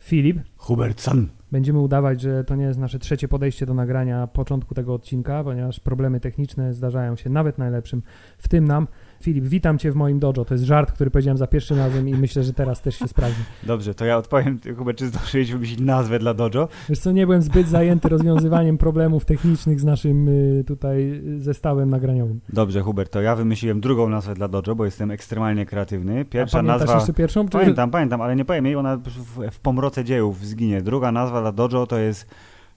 Filip, Hubert San. będziemy udawać, że to nie jest nasze trzecie podejście do nagrania początku tego odcinka, ponieważ problemy techniczne zdarzają się nawet najlepszym, w tym nam. Filip, witam Cię w moim dojo. To jest żart, który powiedziałem za pierwszym razem i myślę, że teraz też się sprawdzi. Dobrze, to ja odpowiem, Hubert, czy zdążyłeś wymyślić nazwę dla dojo? Wiesz co, nie byłem zbyt zajęty rozwiązywaniem problemów technicznych z naszym y, tutaj zestawem nagraniowym. Dobrze, Hubert, to ja wymyśliłem drugą nazwę dla dojo, bo jestem ekstremalnie kreatywny. Pierwsza A nazwa... jeszcze pierwszą? Czy- Pamiętam, pamiętam, ale nie powiem jej, ona w, w pomroce dziejów zginie. Druga nazwa dla dojo to jest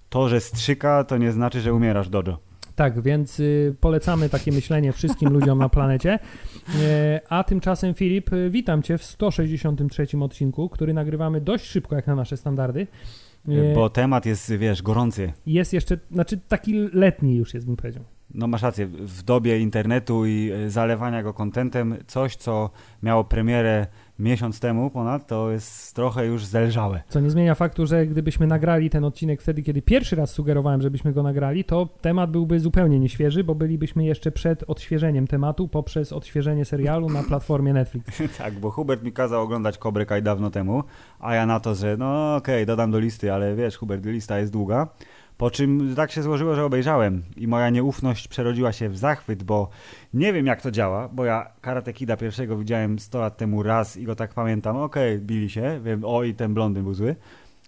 to, że strzyka, to nie znaczy, że umierasz dojo. Tak, więc y, polecamy takie myślenie wszystkim ludziom na planecie. E, a tymczasem, Filip, y, witam Cię w 163 odcinku, który nagrywamy dość szybko, jak na nasze standardy. E, Bo temat jest, wiesz, gorący. Jest jeszcze, znaczy taki letni już jest, bym powiedział. No masz rację, w dobie internetu i e, zalewania go kontentem, coś, co miało premierę miesiąc temu ponad, to jest trochę już zelżałe. Co nie zmienia faktu, że gdybyśmy nagrali ten odcinek wtedy, kiedy pierwszy raz sugerowałem, żebyśmy go nagrali, to temat byłby zupełnie nieświeży, bo bylibyśmy jeszcze przed odświeżeniem tematu poprzez odświeżenie serialu na platformie Netflix. tak, bo Hubert mi kazał oglądać Cobra Kai dawno temu, a ja na to, że no okej, dodam do listy, ale wiesz, Hubert, lista jest długa. Po czym tak się złożyło, że obejrzałem i moja nieufność przerodziła się w zachwyt, bo nie wiem jak to działa, bo ja Karate Kida pierwszego widziałem 100 lat temu raz i go tak pamiętam, okej, bili się, wiem, o i ten blondyn był zły.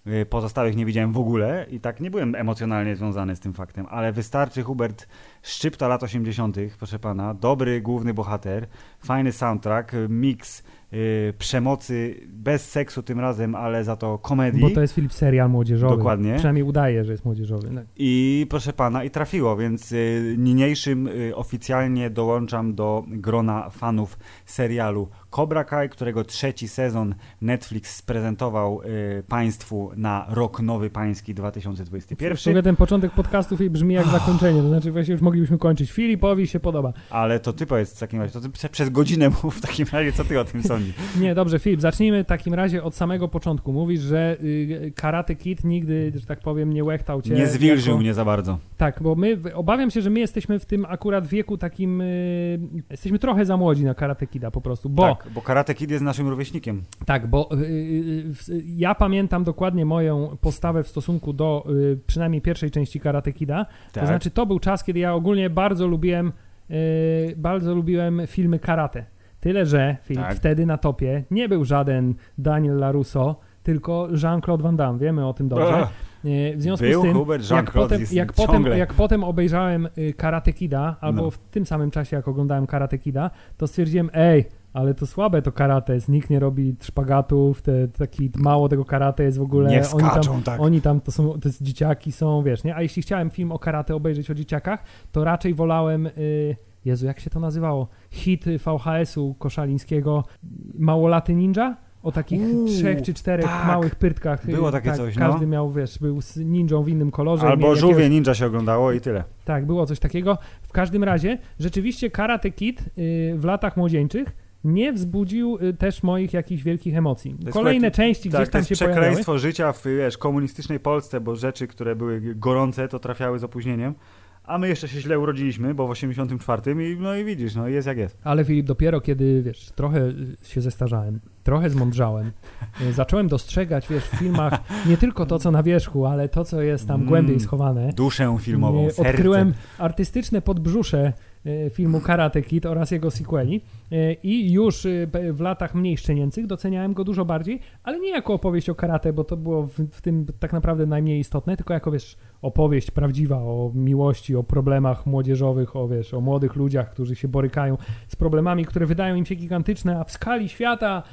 Y, Pozostałych nie widziałem w ogóle i tak nie byłem emocjonalnie związany z tym faktem, ale wystarczy Hubert szczypta lat 80., proszę pana, dobry główny bohater, fajny soundtrack, y, miks y, przemocy, bez seksu tym razem, ale za to komedii. Bo to jest Filip serial młodzieżowy. Dokładnie. Przynajmniej udaje, że jest młodzieżowy. Tak. I proszę pana, i trafiło, więc y, niniejszym y, oficjalnie dołączam do grona fanów serialu Cobra Kai, którego trzeci sezon Netflix sprezentował y, państwu na rok nowy pański 2021. W sumie ten początek podcastów i brzmi jak zakończenie, to znaczy właśnie już moglibyśmy kończyć. Filipowi się podoba. Ale to ty powiedz w takim razie, to ty prze- przez godzinę mów w takim razie, co ty o tym sądzisz? Nie, dobrze, Filip, zacznijmy w takim razie od samego początku. Mówisz, że y, Karate Kid nigdy, że tak powiem, nie łechtał cię. Nie zwilżył jako... mnie za bardzo. Tak, bo my, obawiam się, że my jesteśmy w tym akurat wieku takim, y, jesteśmy trochę za młodzi na Karate Kida po prostu, bo Tak, bo Karate Kid jest naszym rówieśnikiem. Tak, bo y, y, ja pamiętam dokładnie moją postawę w stosunku do y, przynajmniej pierwszej części Karate Kida. Tak. To znaczy, to był czas, kiedy ja ogólnie bardzo lubiłem, bardzo lubiłem filmy karate. Tyle, że Filip, Tak. wtedy na topie nie był żaden Daniel LaRusso, tylko Jean-Claude Van Damme. Wiemy o tym dobrze. Ach, Y, W związku Był z tym, Hubert jak potem, jak, potem, jak potem obejrzałem Karate Kida, albo No. w tym samym czasie, jak oglądałem Karate Kida, to stwierdziłem, ej, ale to słabe to karate jest, nikt nie robi szpagatów, te, taki mało tego karate jest w ogóle. nie oni tam, skaczą tak. oni tam to są, to jest dzieciaki są, wiesz, nie? A jeśli chciałem film o karate obejrzeć o dzieciakach, to raczej wolałem, y, Jezu, jak się to nazywało? Hit VHS-u koszalińskiego, Małolaty Ninja? O takich Uuu, trzech czy czterech tak. małych pyrtkach. y, Było takie tak, coś, no. Każdy miał, wiesz, był z ninją w innym kolorze. Albo żółwie jakiegoś- ninja się oglądało i tyle. Tak, było coś takiego. W każdym razie, rzeczywiście Karate Kid y, w latach młodzieńczych nie wzbudził y, też moich jakichś wielkich emocji. Kolejne części Tak, gdzieś to tam jest się pojawiały. przekleństwo życia w wiesz, komunistycznej Polsce, bo rzeczy, które były gorące, to trafiały z opóźnieniem. A my jeszcze się źle urodziliśmy, bo w 84 i no i widzisz, no jest jak jest. Ale Filip, dopiero kiedy, wiesz, trochę y, się zestarzałem, trochę zmądrzałem, y, zacząłem dostrzegać, wiesz, w filmach nie tylko to, co na wierzchu, ale to, co jest tam Mm. głębiej schowane. Duszę filmową, serce. Odkryłem artystyczne podbrzusze filmu Karate Kid oraz jego sequeli. Y, i już b- w latach mniej szczenięcych doceniałem go dużo bardziej, ale nie jako opowieść o karate, bo to było w, w tym tak naprawdę najmniej istotne, tylko jako, wiesz, opowieść prawdziwa o miłości, o problemach młodzieżowych, o, wiesz, o młodych ludziach, którzy się borykają z problemami, które wydają im się gigantyczne, a w skali świata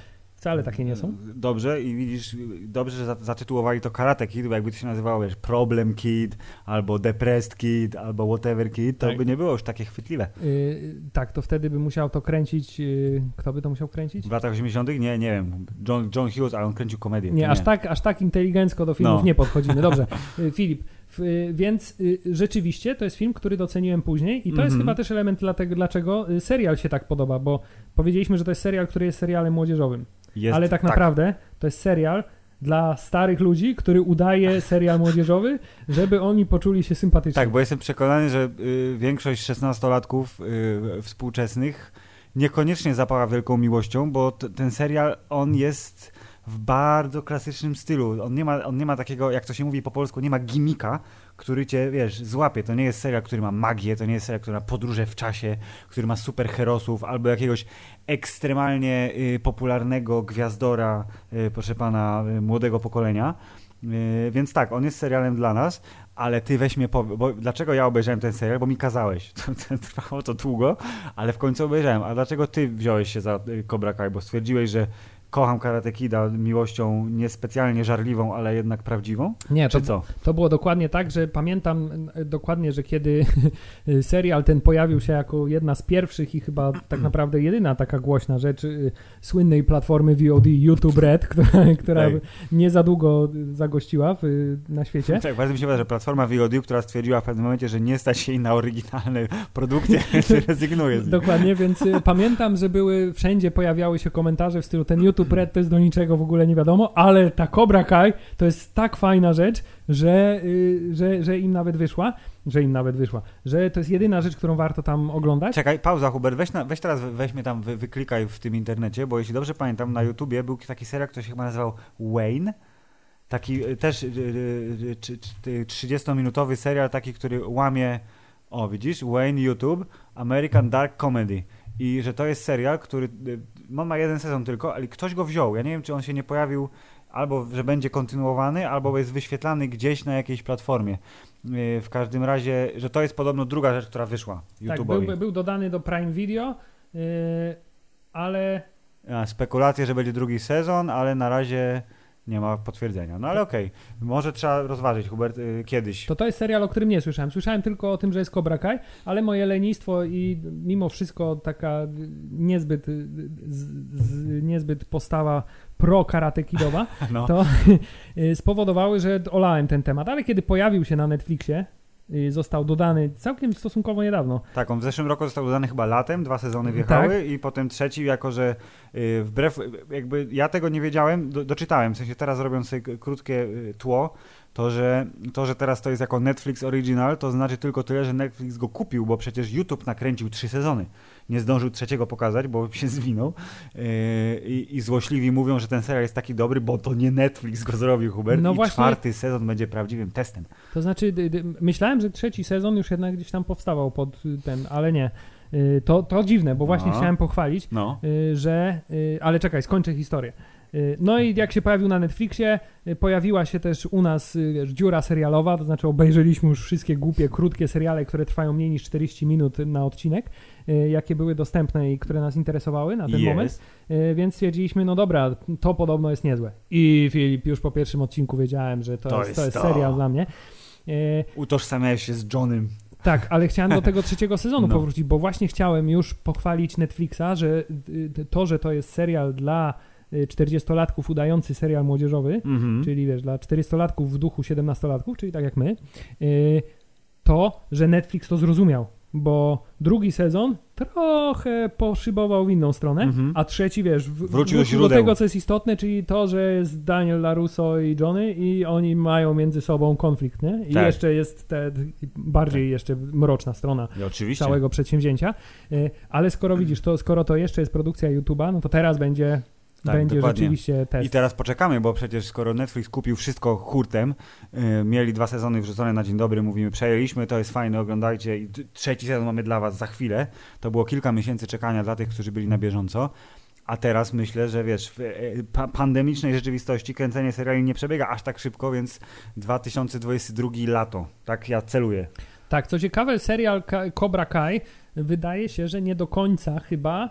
wcale takie nie są. Dobrze i widzisz, dobrze, że za- zatytułowali to Karate Kid, bo jakby to się nazywało, wiesz, Problem Kid, albo Depressed Kid, albo Whatever Kid, to Tak. by nie było już takie chwytliwe. Y, tak, to wtedy by musiał to kręcić, y, kto by to musiał kręcić? W latach 80 nie, nie wiem, John, John Hughes, ale on kręcił komedię. Nie, to aż tak, aż tak inteligencko do filmów No. nie podchodzimy. Dobrze, Y, Filip, y, więc y, rzeczywiście to jest film, który doceniłem później i to jest Mhm. chyba też element dlatego, dlaczego serial się tak podoba, bo powiedzieliśmy, że to jest serial, który jest serialem młodzieżowym, Jest, ale tak naprawdę to jest serial dla starych ludzi, który udaje serial młodzieżowy, żeby oni poczuli się sympatycznie. Tak, bo jestem przekonany, że y, większość 16-latków y, współczesnych niekoniecznie zapała wielką miłością, bo t- ten serial, on jest w bardzo klasycznym stylu. On nie, ma, on nie ma takiego, jak to się mówi po polsku, nie ma gimika, który cię, wiesz, złapie. To nie jest serial, który ma magię, to nie jest serial, który ma podróże w czasie, który ma superherosów, albo jakiegoś ekstremalnie y, popularnego gwiazdora, y, proszę pana, y, młodego pokolenia. Y, więc tak, on jest serialem dla nas, ale ty weź mnie powie, bo dlaczego ja obejrzałem ten serial, bo mi kazałeś. Trwało to długo, ale w końcu obejrzałem. A dlaczego ty wziąłeś się za y, Cobra Kai, bo stwierdziłeś, że kocham Karate Kida miłością niespecjalnie żarliwą, ale jednak prawdziwą? Nie, Czy to, co? to było dokładnie tak, że pamiętam dokładnie, że kiedy serial ten pojawił się jako jedna z pierwszych i chyba tak naprawdę jedyna taka głośna rzecz y, słynnej platformy VOD YouTube Red, która, która nie za długo zagościła w, na świecie. Tak, bardzo mi się wydaje, że platforma VOD, która stwierdziła w pewnym momencie, że nie stać jej na oryginalne produkcje, więc rezygnuje z nich. Dokładnie, więc y, pamiętam, że były wszędzie pojawiały się komentarze w stylu ten YouTube Red to jest do niczego w ogóle nie wiadomo, ale ta Cobra Kai to jest tak fajna rzecz, że, y, że, że im nawet wyszła, że im nawet wyszła, że to jest jedyna rzecz, którą warto tam oglądać. Czekaj, pauza Hubert, weź, na, weź teraz, weź mnie tam, wy, wyklikaj w tym internecie, bo jeśli dobrze pamiętam, na YouTubie był taki serial, który się chyba nazywał Wayne. Taki y, też y, y, y, 30-minutowy serial, taki, który łamie, o widzisz, Wayne YouTube, American Dark Comedy. I że to jest serial, który, on ma jeden sezon tylko, ale ktoś go wziął. Ja nie wiem, czy on się nie pojawił, albo że będzie kontynuowany, albo jest wyświetlany gdzieś na jakiejś platformie. Y, W każdym razie, że to jest podobno druga rzecz, która wyszła tak, YouTube'owi. był, był dodany do Prime Video, y, ale A, Spekulacje, że będzie drugi sezon, ale na razie nie ma potwierdzenia. No ale okej, może trzeba rozważyć, Hubert, y, kiedyś. To to jest serial, o którym nie słyszałem. Słyszałem tylko o tym, że jest Cobra Kai, ale moje lenistwo i mimo wszystko taka niezbyt, z, z, niezbyt postawa pro-karate kidowa, No. to y, spowodowały, że olałem ten temat. Ale kiedy pojawił się na Netflixie, y, został dodany całkiem stosunkowo niedawno. Tak, on w zeszłym roku został dodany chyba latem, dwa sezony wjechały Tak. i potem trzeci, jako że y, wbrew, jakby ja tego nie wiedziałem, do, doczytałem, w sensie teraz robiąc sobie krótkie y, tło, to że, to, że teraz to jest jako Netflix Original, to znaczy tylko tyle, że Netflix go kupił, bo przecież YouTube nakręcił trzy sezony. Nie zdążył trzeciego pokazać, bo się zwinął. Yy, I, I złośliwi mówią, że ten serial jest taki dobry, bo to nie Netflix go zrobił, Hubert. No I właśnie- czwarty sezon będzie prawdziwym testem. To znaczy, myślałem, że trzeci sezon już jednak gdzieś tam powstawał pod y, ten, ale nie. Y, To, to dziwne, bo właśnie No. chciałem pochwalić, No. y, że. y, Ale czekaj, skończę historię. No i jak się pojawił na Netflixie, pojawiła się też u nas dziura serialowa, to znaczy obejrzeliśmy już wszystkie głupie, krótkie seriale, które trwają mniej niż 40 minut na odcinek, jakie były dostępne i które nas interesowały na ten Jest. moment. Więc stwierdziliśmy, no dobra, to podobno jest niezłe. I Filip, już po pierwszym odcinku wiedziałem, że to, To jest, to jest jest to. serial dla mnie. Utożsamiałeś się z Johnem. Tak, ale chciałem do tego trzeciego sezonu No. powrócić, bo właśnie chciałem już pochwalić Netflixa, że y, to, że to jest serial dla y, 40-latków udający serial młodzieżowy, Mhm. czyli wiesz, dla 40-latków w duchu 17-latków, czyli tak jak my, y, to, że Netflix to zrozumiał, bo drugi sezon trochę poszybował w inną stronę, Mhm. a trzeci, wiesz, w, Wrócił do do źródeł. tego, co jest istotne, czyli to, że jest Daniel LaRusso i Johnny i oni mają między sobą konflikt, nie? I Tak. jeszcze jest te bardziej jeszcze mroczna strona całego przedsięwzięcia. Y, Ale skoro widzisz, to skoro to jeszcze jest produkcja YouTube'a, no to teraz będzie, Tak, będzie dokładnie. rzeczywiście test. I teraz poczekamy, bo przecież skoro Netflix kupił wszystko hurtem, yy, mieli dwa sezony wrzucone na dzień dobry, mówimy, przejęliśmy, to jest fajne, oglądajcie i trzeci sezon mamy dla was za chwilę. To było kilka miesięcy czekania dla tych, którzy byli na bieżąco. A teraz myślę, że wiesz, w e, pa pandemicznej rzeczywistości kręcenie seriali nie przebiega aż tak szybko, więc 2022 lato. Tak ja celuję. Tak, co ciekawe, serial Cobra Kai wydaje się, że nie do końca chyba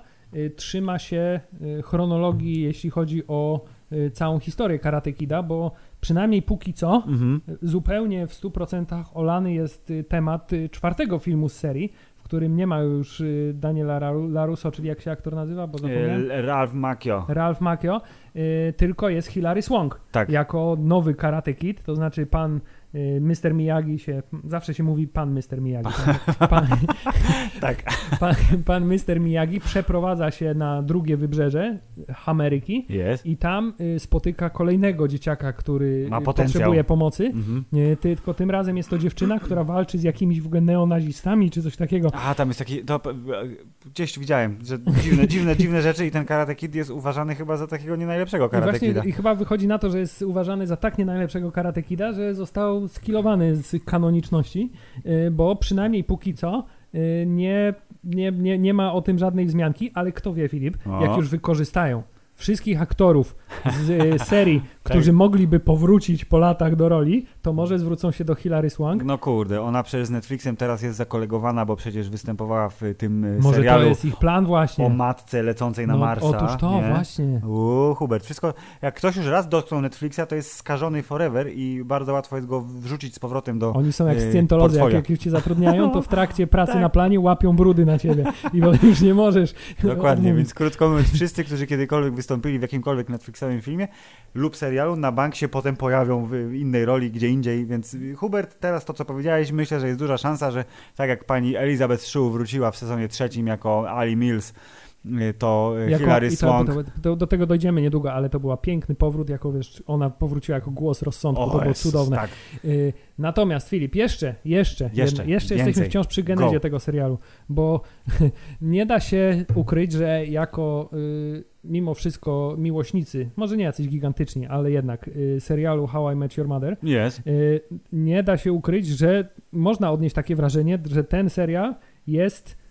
trzyma się y, chronologii, jeśli chodzi o y, całą historię Karate Kida, bo przynajmniej póki co Mhm. y, zupełnie w 100% olany jest y, temat y, czwartego filmu z serii, w którym nie ma już y, Daniela LaRusso, czyli jak się aktor nazywa, bo zapomniałem. Ralph Macchio. Ralph Macchio, y, tylko jest Hilary Swank Tak. jako nowy Karate Kid, to znaczy pan y, Mr. Miyagi się, zawsze się mówi pan Mr. Miyagi. Pan, pan, Tak. pan, pan Mr. Miyagi przeprowadza się na drugie wybrzeże Ameryki Jest. i tam y, spotyka kolejnego dzieciaka, który Ma y, potrzebuje pomocy. Mhm. Tylko tym razem jest to dziewczyna, która walczy z jakimiś w ogóle neonazistami czy coś takiego. A, tam jest taki, to, gdzieś widziałem, że dziwne, dziwne, dziwne rzeczy i ten Karate Kid jest uważany chyba za takiego nie najlepszego I Karate właśnie Kida. i chyba wychodzi na to, że jest uważany za tak nie najlepszego Karate Kida, że został skilowany z kanoniczności, y, bo przynajmniej póki co y, nie, nie, nie, nie ma o tym żadnej wzmianki, ale kto wie, Filip, jak już wykorzystają wszystkich aktorów z y, serii, Tak. którzy mogliby powrócić po latach do roli, to może zwrócą się do Hilary Swank. No kurde, ona przecież z Netflixem teraz jest zakolegowana, bo przecież występowała w tym e, Może serialu to jest ich plan właśnie. o matce lecącej na No, Marsa. Otóż to, nie? właśnie. Uuu, Hubert, wszystko, jak ktoś już raz dotknął Netflixa, to jest skażony forever i bardzo łatwo jest go wrzucić z powrotem do... Oni są jak Yy, scjentolodzy, jak, jak już cię zatrudniają, to w trakcie pracy Tak. na planie łapią brudy na ciebie i już nie możesz Dokładnie, więc krótko mówiąc, wszyscy, którzy kiedykolwiek wystąpili w jakimkolwiek Netflixowym filmie lub serialu, na bank się potem pojawią w innej roli, gdzie indziej, więc Hubert, teraz to, co powiedziałeś, myślę, że jest duża szansa, że tak jak pani Elizabeth Shue wróciła w sezonie trzecim jako Ali Mills, to y, Jako, to, Swank... to, do, do tego dojdziemy niedługo, ale to był piękny powrót, jako wiesz, ona powróciła jako głos rozsądku, to było Jezus, cudowne. Tak. Y, natomiast Filip, jeszcze, jeszcze, Jeszcze, jedna- jeszcze jesteśmy wciąż przy genezie Go. tego serialu, bo nie da się ukryć, że jako y, mimo wszystko miłośnicy, może nie jacyś gigantyczni, ale jednak y, serialu How I Met Your Mother, Jest. y, nie da się ukryć, że można odnieść takie wrażenie, że ten serial jest y,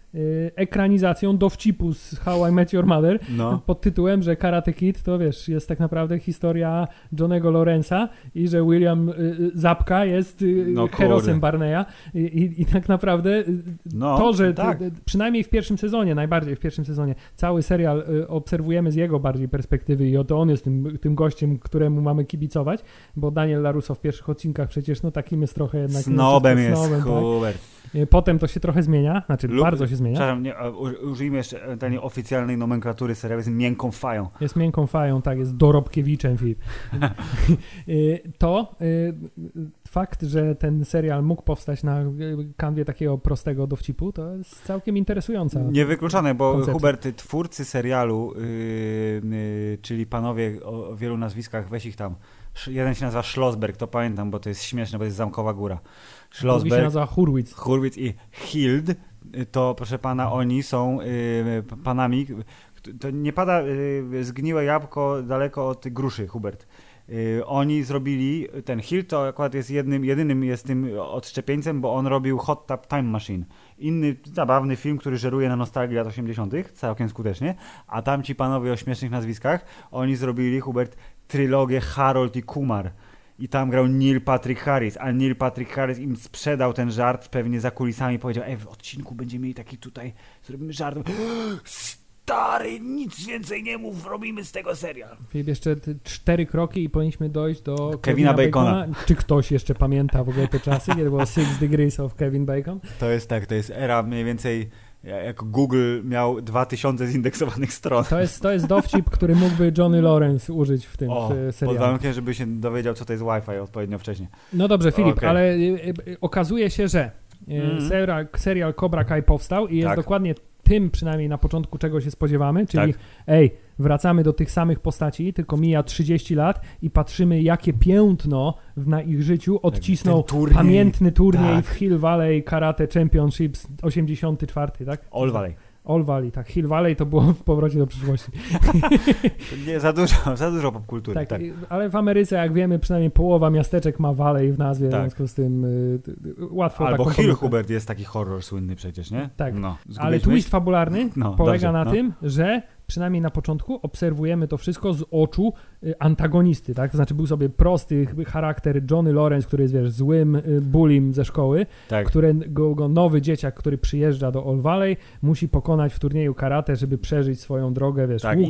ekranizacją dowcipu z How I Met Your Mother, No. pod tytułem, że Karate Kid to wiesz, jest tak naprawdę historia Johnego Lorenza i że William y, y, Zapka jest y, No herosem. Barneya I, i, i tak naprawdę y, No, to, że tak. przynajmniej w pierwszym sezonie, najbardziej w pierwszym sezonie, cały serial y, obserwujemy z jego bardziej perspektywy i oto on jest tym, tym gościem, któremu mamy kibicować, bo Daniel Larusso w pierwszych odcinkach przecież no takim jest trochę jednak Snobem jest, snobem, tak? Y, Potem to się trochę zmienia, znaczy Lub- bardzo się zmienia. Przepraszam, nie, użyjmy jeszcze tej oficjalnej nomenklatury serialu, jest miękką fają. Jest miękką fają, tak, jest dorobkiewiczem Filip. Y, to y, fakt, że ten serial mógł powstać na kanwie takiego prostego dowcipu, to jest całkiem interesująca. Niewykluczone, bo koncepcja. Hubert, twórcy serialu, yy, yy, czyli panowie o, o wielu nazwiskach, weź ich tam. Jeden się nazywa Schlossberg, to pamiętam, bo to jest śmieszne, bo to jest Zamkowa Góra. Drugi się Schlossberg, nazywa Hurwitz. Hurwitz i Hild, y, to proszę pana, oni są p- panami. To nie pada yy, zgniłe jabłko daleko od gruszy, Hubert. Yy, oni zrobili, ten Hild to akurat jest jednym, jedynym jest tym odszczepieńcem, bo on robił Hot Tub Time Machine. Inny zabawny film, który żeruje na nostalgii lat 80., całkiem skutecznie. A tamci panowie o śmiesznych nazwiskach, oni zrobili, Hubert, trylogię Harold i Kumar. I tam grał Neil Patrick Harris, a Neil Patrick Harris im sprzedał ten żart pewnie za kulisami. Powiedział, ej, w odcinku będziemy mieli taki tutaj, zrobimy żart. Stary, nic więcej nie mów, robimy z tego serial. Filip, jeszcze cztery kroki i powinniśmy dojść do Kevina Bacona. Czy ktoś jeszcze pamięta w ogóle te czasy, kiedy było Six Degrees of Kevin Bacon? To jest tak, to jest era mniej więcej, jak Google miał 2000 zindeksowanych stron. To jest, to jest dowcip, który mógłby Johnny Lawrence użyć w tym O, w pod serialu. warunkiem, żeby się dowiedział, co to jest Wi-Fi odpowiednio wcześnie. No dobrze, Filip, Okej. ale y, y, okazuje się, że Mhm. serial, serial Cobra Kai powstał i jest Tak. dokładnie tym przynajmniej na początku czego się spodziewamy, czyli Tak. ej, wracamy do tych samych postaci, tylko mija 30 lat i patrzymy jakie piętno w, na ich życiu odcisnął ten turniej. pamiętny turniej Tak. w Hill Valley Karate Championships 84, tak? All Valley. All Valley, tak. Hill Valley to było w powrocie do przyszłości. Nie, za dużo, za dużo popkultury. Tak, Tak, ale w Ameryce, jak wiemy, przynajmniej połowa miasteczek ma Valley w nazwie, w Tak. związku z tym y, y, łatwo Albo Hill pomyłkę. Hubert jest taki horror słynny przecież, nie? Tak. No. Ale twist fabularny No, polega dobrze, na no. tym, że przynajmniej na początku obserwujemy to wszystko z oczu y, antagonisty, tak? To znaczy był sobie prosty ch- charakter Johnny Lawrence, który jest, wiesz, złym y, bullim ze szkoły, Tak. który go, nowy dzieciak, który przyjeżdża do All Valley, musi pokonać w turnieju karate, żeby przeżyć swoją drogę, wiesz, Tak, łuk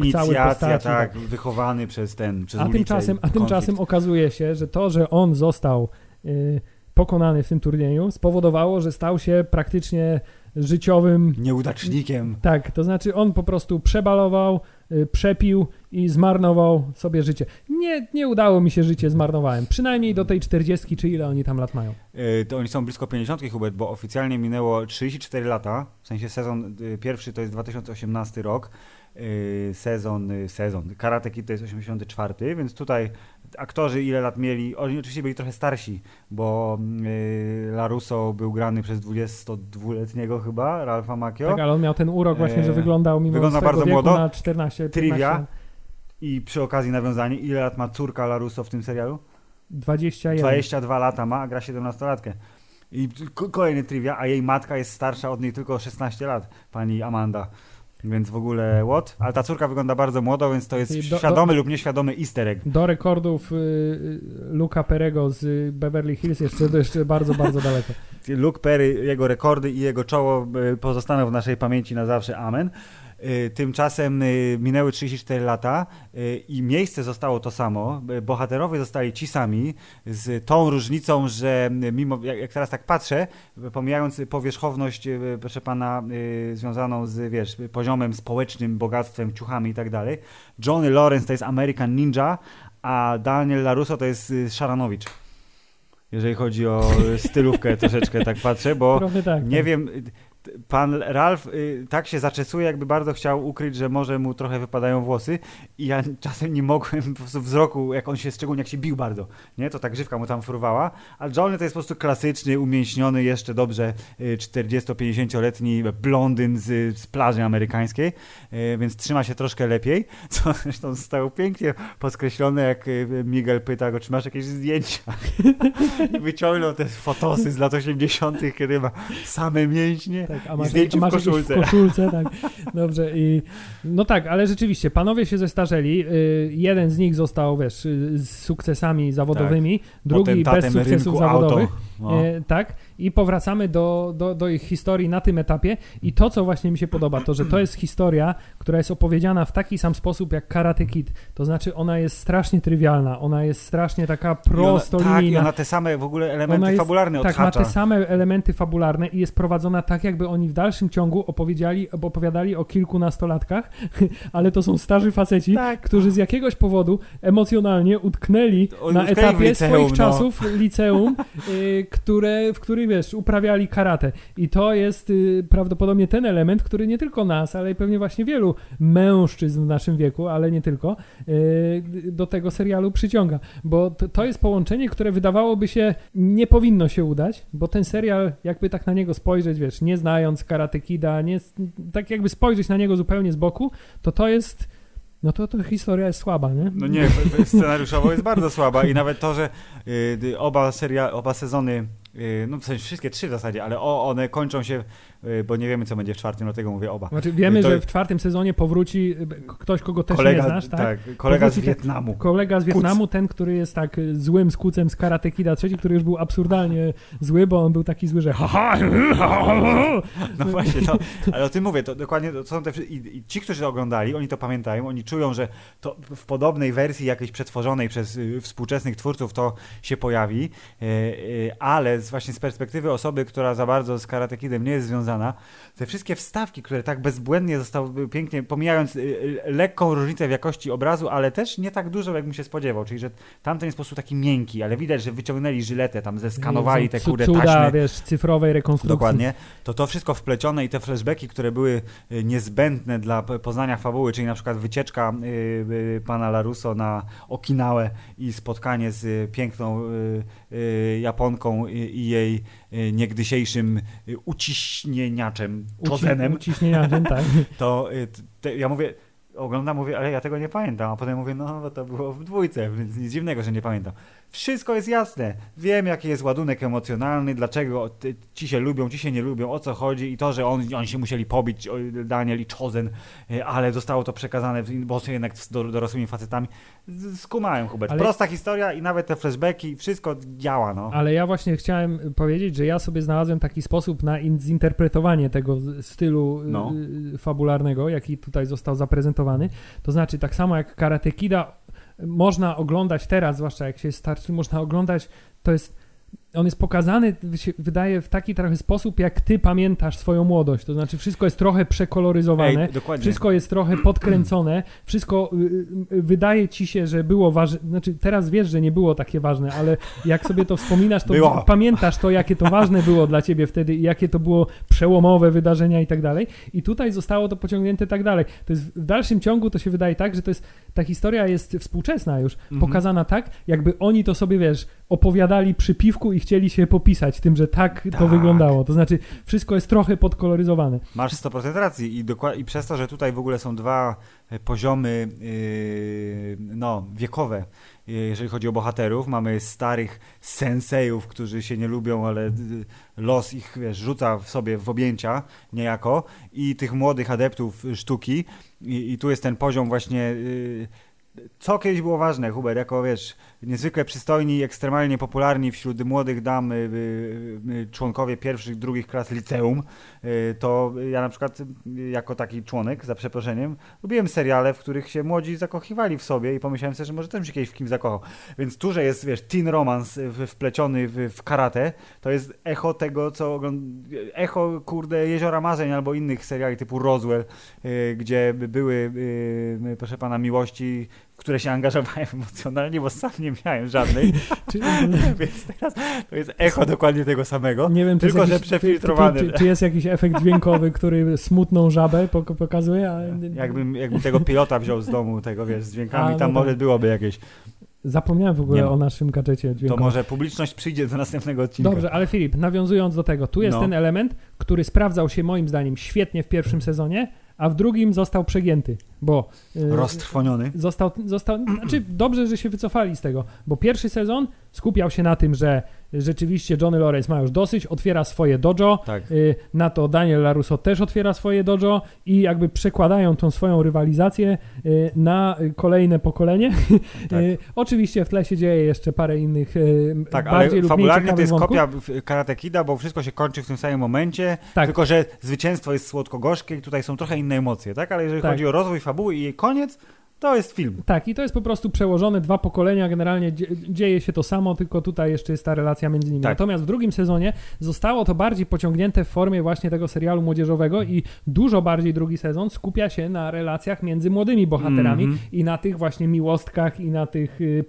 postaci. tak, wychowany przez ten, przez A tymczasem, a tymczasem okazuje się, że to, że on został y, pokonany w tym turnieju, spowodowało, że stał się praktycznie życiowym Nieudacznikiem. tak, to znaczy on po prostu przebalował, y, przepił i zmarnował sobie życie. Nie, nie udało mi się życie, zmarnowałem. Przynajmniej do tej 40, czy ile oni tam lat mają. Yy, to oni są blisko 50, Hubert, bo oficjalnie minęło 34 lata, w sensie sezon y, pierwszy to jest 2018 rok, sezon, y, sezon, Karate Kid to jest 84, więc tutaj aktorzy ile lat mieli, oni oczywiście byli trochę starsi, bo yy, Larusso był grany przez 22-letniego chyba, Ralfa Macchio. Tak, ale on miał ten urok właśnie, że Eee, wyglądał mimo wygląda swego bardzo młodo. na 14, 15, Trivia. I przy okazji nawiązanie, ile lat ma córka Larusso w tym serialu? 21. 22 lata ma, a gra 17-latkę. I kolejny trivia, a jej matka jest starsza od niej tylko o 16 lat, pani Amanda. Więc w ogóle what? Ale ta córka wygląda bardzo młodo, więc to jest do- świadomy lub nieświadomy easter egg. Do rekordów y, y, Luca Perego z Beverly Hills jeszcze, jeszcze bardzo, bardzo daleko. Luke Perry, jego rekordy i jego czoło y, pozostaną w naszej pamięci na zawsze. Amen. Y, Tymczasem y, minęły 34 lata y, i miejsce zostało to samo. Bohaterowie zostali ci sami, z tą różnicą, że mimo, jak, teraz tak patrzę, pomijając powierzchowność, proszę pana, związaną z, wiesz, poziomem społecznym, bogactwem, ciuchami i tak dalej, Johnny Lawrence to jest American Ninja, a Daniel LaRusso to jest Szaranowicz. Jeżeli chodzi o stylówkę troszeczkę tak patrzę, bo tak. nie tak. wiem, pan Ralf y, tak się zaczesuje, jakby bardzo chciał ukryć, że może mu trochę wypadają włosy. I ja czasem nie mogłem po prostu wzroku, jak on się, szczególnie jak się bił bardzo, nie, to ta grzywka mu tam fruwała, a Johnny to jest po prostu klasyczny, umięśniony, jeszcze dobrze y, 40-50-letni blondyn z, z plaży amerykańskiej, y, więc trzyma się troszkę lepiej, co zresztą zostało pięknie podkreślone, jak y, Miguel pyta go, czy masz jakieś zdjęcia? I wyciągnął te fotosy z lat 80., kiedy ma same mięśnie Tak, a masz, zdjęcie w masz jakieś koszulce. w koszulce, tak. Dobrze. I, no tak, ale rzeczywiście, panowie się zestarzeli. Y, jeden z nich został, wiesz, y, z sukcesami zawodowymi, drugi bez sukcesów zawodowych. Auto. No. E, tak, i powracamy do, do, do ich historii na tym etapie. I to, co właśnie mi się podoba, to że to jest historia, która jest opowiedziana w taki sam sposób jak Karate Kid. To znaczy, ona jest strasznie trywialna, ona jest strasznie taka I ona, tak, i prostolinijna. ona te same w ogóle elementy jest- fabularne Tak, ma odhacza. te same elementy fabularne i jest prowadzona tak, jakby oni w dalszym ciągu opowiedzieli, opowiadali o kilkunastolatkach, ale to są starzy faceci, Tak. którzy z jakiegoś powodu emocjonalnie utknęli na utknęli w etapie liceum, swoich no. czasów liceum, y, które, w których, wiesz, uprawiali karate. I to jest y, prawdopodobnie ten element, który nie tylko nas, ale i pewnie właśnie wielu mężczyzn w naszym wieku, ale nie tylko, y, do tego serialu przyciąga. Bo to, to jest połączenie, które wydawałoby się nie powinno się udać, bo ten serial, jakby tak na niego spojrzeć, wiesz, nie znając Karate Kida, nie, tak jakby spojrzeć na niego zupełnie z boku, to to jest, no to, to historia jest słaba, nie? No nie, scenariuszowo jest bardzo słaba i nawet to, że y, oba seria, oba sezony, y, no w sensie wszystkie trzy w zasadzie, ale o, one kończą się, bo nie wiemy co będzie w czwartym, dlatego mówię oba. Znaczy wiemy, To- że w czwartym sezonie powróci y, ktoś, kogo też kolega, nie znasz, tak? kolega z Powróci ten- Wietnamu. Kolega z Wietnamu, ten, który jest tak y, złym skucem z Karate Kida trzeci, który już był absurdalnie zły, bo on był taki zły, że No właśnie, to, ale o tym mówię, to dokładnie to są te i, i ci, którzy to oglądali, oni to pamiętają, oni czują, że to w podobnej wersji jakiejś przetworzonej przez y, współczesnych twórców to się pojawi, ale z, właśnie z perspektywy osoby, która za bardzo z Karate Kidem nie jest związana, te wszystkie wstawki, które tak bezbłędnie zostały pięknie, pomijając y, y, lekką różnicę w jakości obrazu, ale też nie tak dużo, jak bym się spodziewał, czyli że tamten jest po prostu taki miękki, ale widać, że wyciągnęli żyletę, tam zeskanowali te kurde cuda, taśmy. wiesz, cyfrowej rekonstrukcji. Dokładnie. To to wszystko wplecione i te flashbacki, które były y, niezbędne dla poznania fabuły, czyli na przykład wycieczka pana Larusso na Okinawę i spotkanie z piękną Japonką i, jej niegdysiejszym y, uciśnieniaczem, Uci- Chozenem, Uciśnieniarzem, tak. to t- te, ja mówię, oglądam, mówię, ale ja tego nie pamiętam, a potem mówię, no bo to było w dwójce, więc nic dziwnego, że nie pamiętam. Wszystko jest jasne. Wiem, jaki jest ładunek emocjonalny, dlaczego ci się lubią, ci się nie lubią, o co chodzi i to, że on, oni się musieli pobić, Daniel i Chosen, y, ale zostało to przekazane, w- bo są jednak dorosłymi facetami. Skumałem, Hubert. Ale- Prosta historia i nawet te flashbacki, wszystko działa, no. Ale ja właśnie chciałem powiedzieć, że ja sobie znalazłem taki sposób na in- zinterpretowanie tego stylu No. y, fabularnego, jaki tutaj został zaprezentowany. To znaczy, tak samo jak Karate Kida można oglądać teraz, zwłaszcza jak się jest starszy, można oglądać, to jest on jest pokazany, się wydaje, w taki trochę sposób, jak ty pamiętasz swoją młodość. To znaczy, wszystko jest trochę przekoloryzowane, Ej, wszystko jest trochę podkręcone, wszystko y, y, wydaje ci się, że było ważne. Znaczy, teraz wiesz, że nie było takie ważne, ale jak sobie to wspominasz, to Było. pamiętasz to, jakie to ważne było dla ciebie wtedy jakie to było przełomowe wydarzenia i tak dalej. I tutaj zostało to pociągnięte tak dalej. To jest w dalszym ciągu to się wydaje tak, że to jest ta historia jest współczesna już, Mhm. pokazana tak, jakby oni to sobie, wiesz, opowiadali przy piwku i chcieli się popisać tym, że tak, to Tak. wyglądało. To znaczy, wszystko jest trochę podkoloryzowane. Masz 100% racji I, dokład- i przez to, że tutaj w ogóle są dwa e, poziomy yy, no, wiekowe, yy, jeżeli chodzi o bohaterów, mamy starych sensejów, którzy się nie lubią, ale los ich wiesz, rzuca w sobie w objęcia niejako i tych młodych adeptów sztuki i, i tu jest ten poziom właśnie yy, co kiedyś było ważne, Hubert, jako wiesz, niezwykle przystojni, ekstremalnie popularni wśród młodych dam y, y, y, członkowie pierwszych, drugich klas liceum, to ja na przykład jako taki członek, za przeproszeniem, lubiłem seriale, w których się młodzi zakochiwali w sobie i pomyślałem sobie, że może też się kiedyś w kim zakochał. Więc tu, że jest, wiesz, teen romance wpleciony w, karate, to jest echo tego, co echo, kurde, Jeziora Marzeń albo innych seriali typu Roswell, gdzie by były, proszę pana, miłości, które się angażowałem emocjonalnie, bo sam nie miałem żadnej, więc teraz to jest echo dokładnie tego samego. nie wiem, Tylko, że jakiś, przefiltrowany. Czy, czy, czy jest jakiś efekt dźwiękowy, który smutną żabę pok- pokazuje? A, Jakbym, jakbym tego pilota wziął z domu, tego wiesz, z dźwiękami, A, tam no może tak. byłoby jakieś. Zapomniałem w ogóle Nie o naszym gadżecie To dźwiękowym. może publiczność przyjdzie do następnego odcinka. Dobrze, ale Filip, nawiązując do tego, tu jest No. ten element, który sprawdzał się moim zdaniem świetnie w pierwszym sezonie, a w drugim został przegięty, bo y, Roztrwoniony. został, został, znaczy dobrze, że się wycofali z tego, bo pierwszy sezon skupiał się na tym, że rzeczywiście Johnny Lawrence ma już dosyć, otwiera swoje dojo, Tak. y, na to Daniel LaRusso też otwiera swoje dojo i jakby przekładają tą swoją rywalizację y, na kolejne pokolenie. Tak. Y, Oczywiście w tle się dzieje jeszcze parę innych Tak, bardziej ale fabularnie to jest wątków. kopia Karate Kida, bo wszystko się kończy w tym samym momencie, Tak. tylko że zwycięstwo jest słodko-gorzkie i tutaj są trochę inne emocje, tak? Ale jeżeli Tak. chodzi o rozwój fabuły i jej koniec, to jest film. Tak, i to jest po prostu przełożone dwa pokolenia, generalnie dzie- dzieje się to samo, tylko tutaj jeszcze jest ta relacja między nimi. Tak. Natomiast w drugim sezonie zostało to bardziej pociągnięte w formie właśnie tego serialu młodzieżowego i dużo bardziej drugi sezon skupia się na relacjach między młodymi bohaterami Mhm. i na tych właśnie miłostkach i na tych y,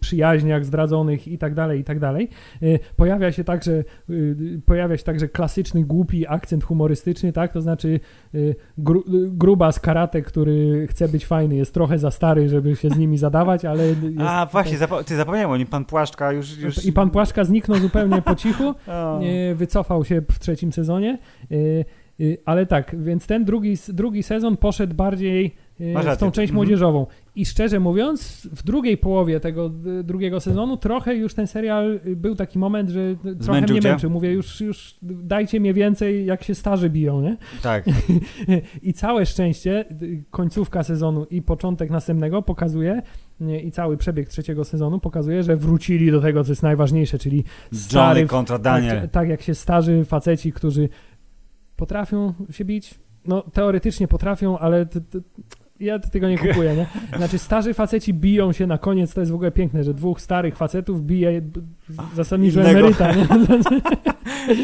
przyjaźniach zdradzonych i tak dalej, i tak dalej. Y, Pojawia się także, y, pojawia się także klasyczny, głupi akcent humorystyczny, tak? To znaczy gru, gruba z karate, który chce być fajny, jest trochę za stary, żeby się z nimi zadawać, ale A właśnie, zapo- ty zapomniałem o nim, pan Płaszczka już... już... i pan Płaszka zniknął zupełnie po cichu, O. nie, wycofał się w trzecim sezonie, y, y, ale tak, więc ten drugi, drugi sezon poszedł bardziej w rację. tą część Mhm. młodzieżową. I szczerze mówiąc, w drugiej połowie tego drugiego sezonu trochę już ten serial y, był taki moment, że trochę Zmęczył mnie cię? męczył. Mówię, już, już dajcie mnie więcej, jak się starzy biją, nie? Tak, I całe szczęście, końcówka sezonu i początek następnego pokazuje, i cały przebieg trzeciego sezonu pokazuje, że wrócili do tego, co jest najważniejsze, czyli Johnny stary, kontra Daniel. tak, tak jak się starzy faceci, którzy potrafią się bić, no teoretycznie potrafią, ale ja tego nie kupuję, nie? Znaczy starzy faceci biją się na koniec, to jest w ogóle piękne, że dwóch starych facetów bije zasadniczo emeryta, nie?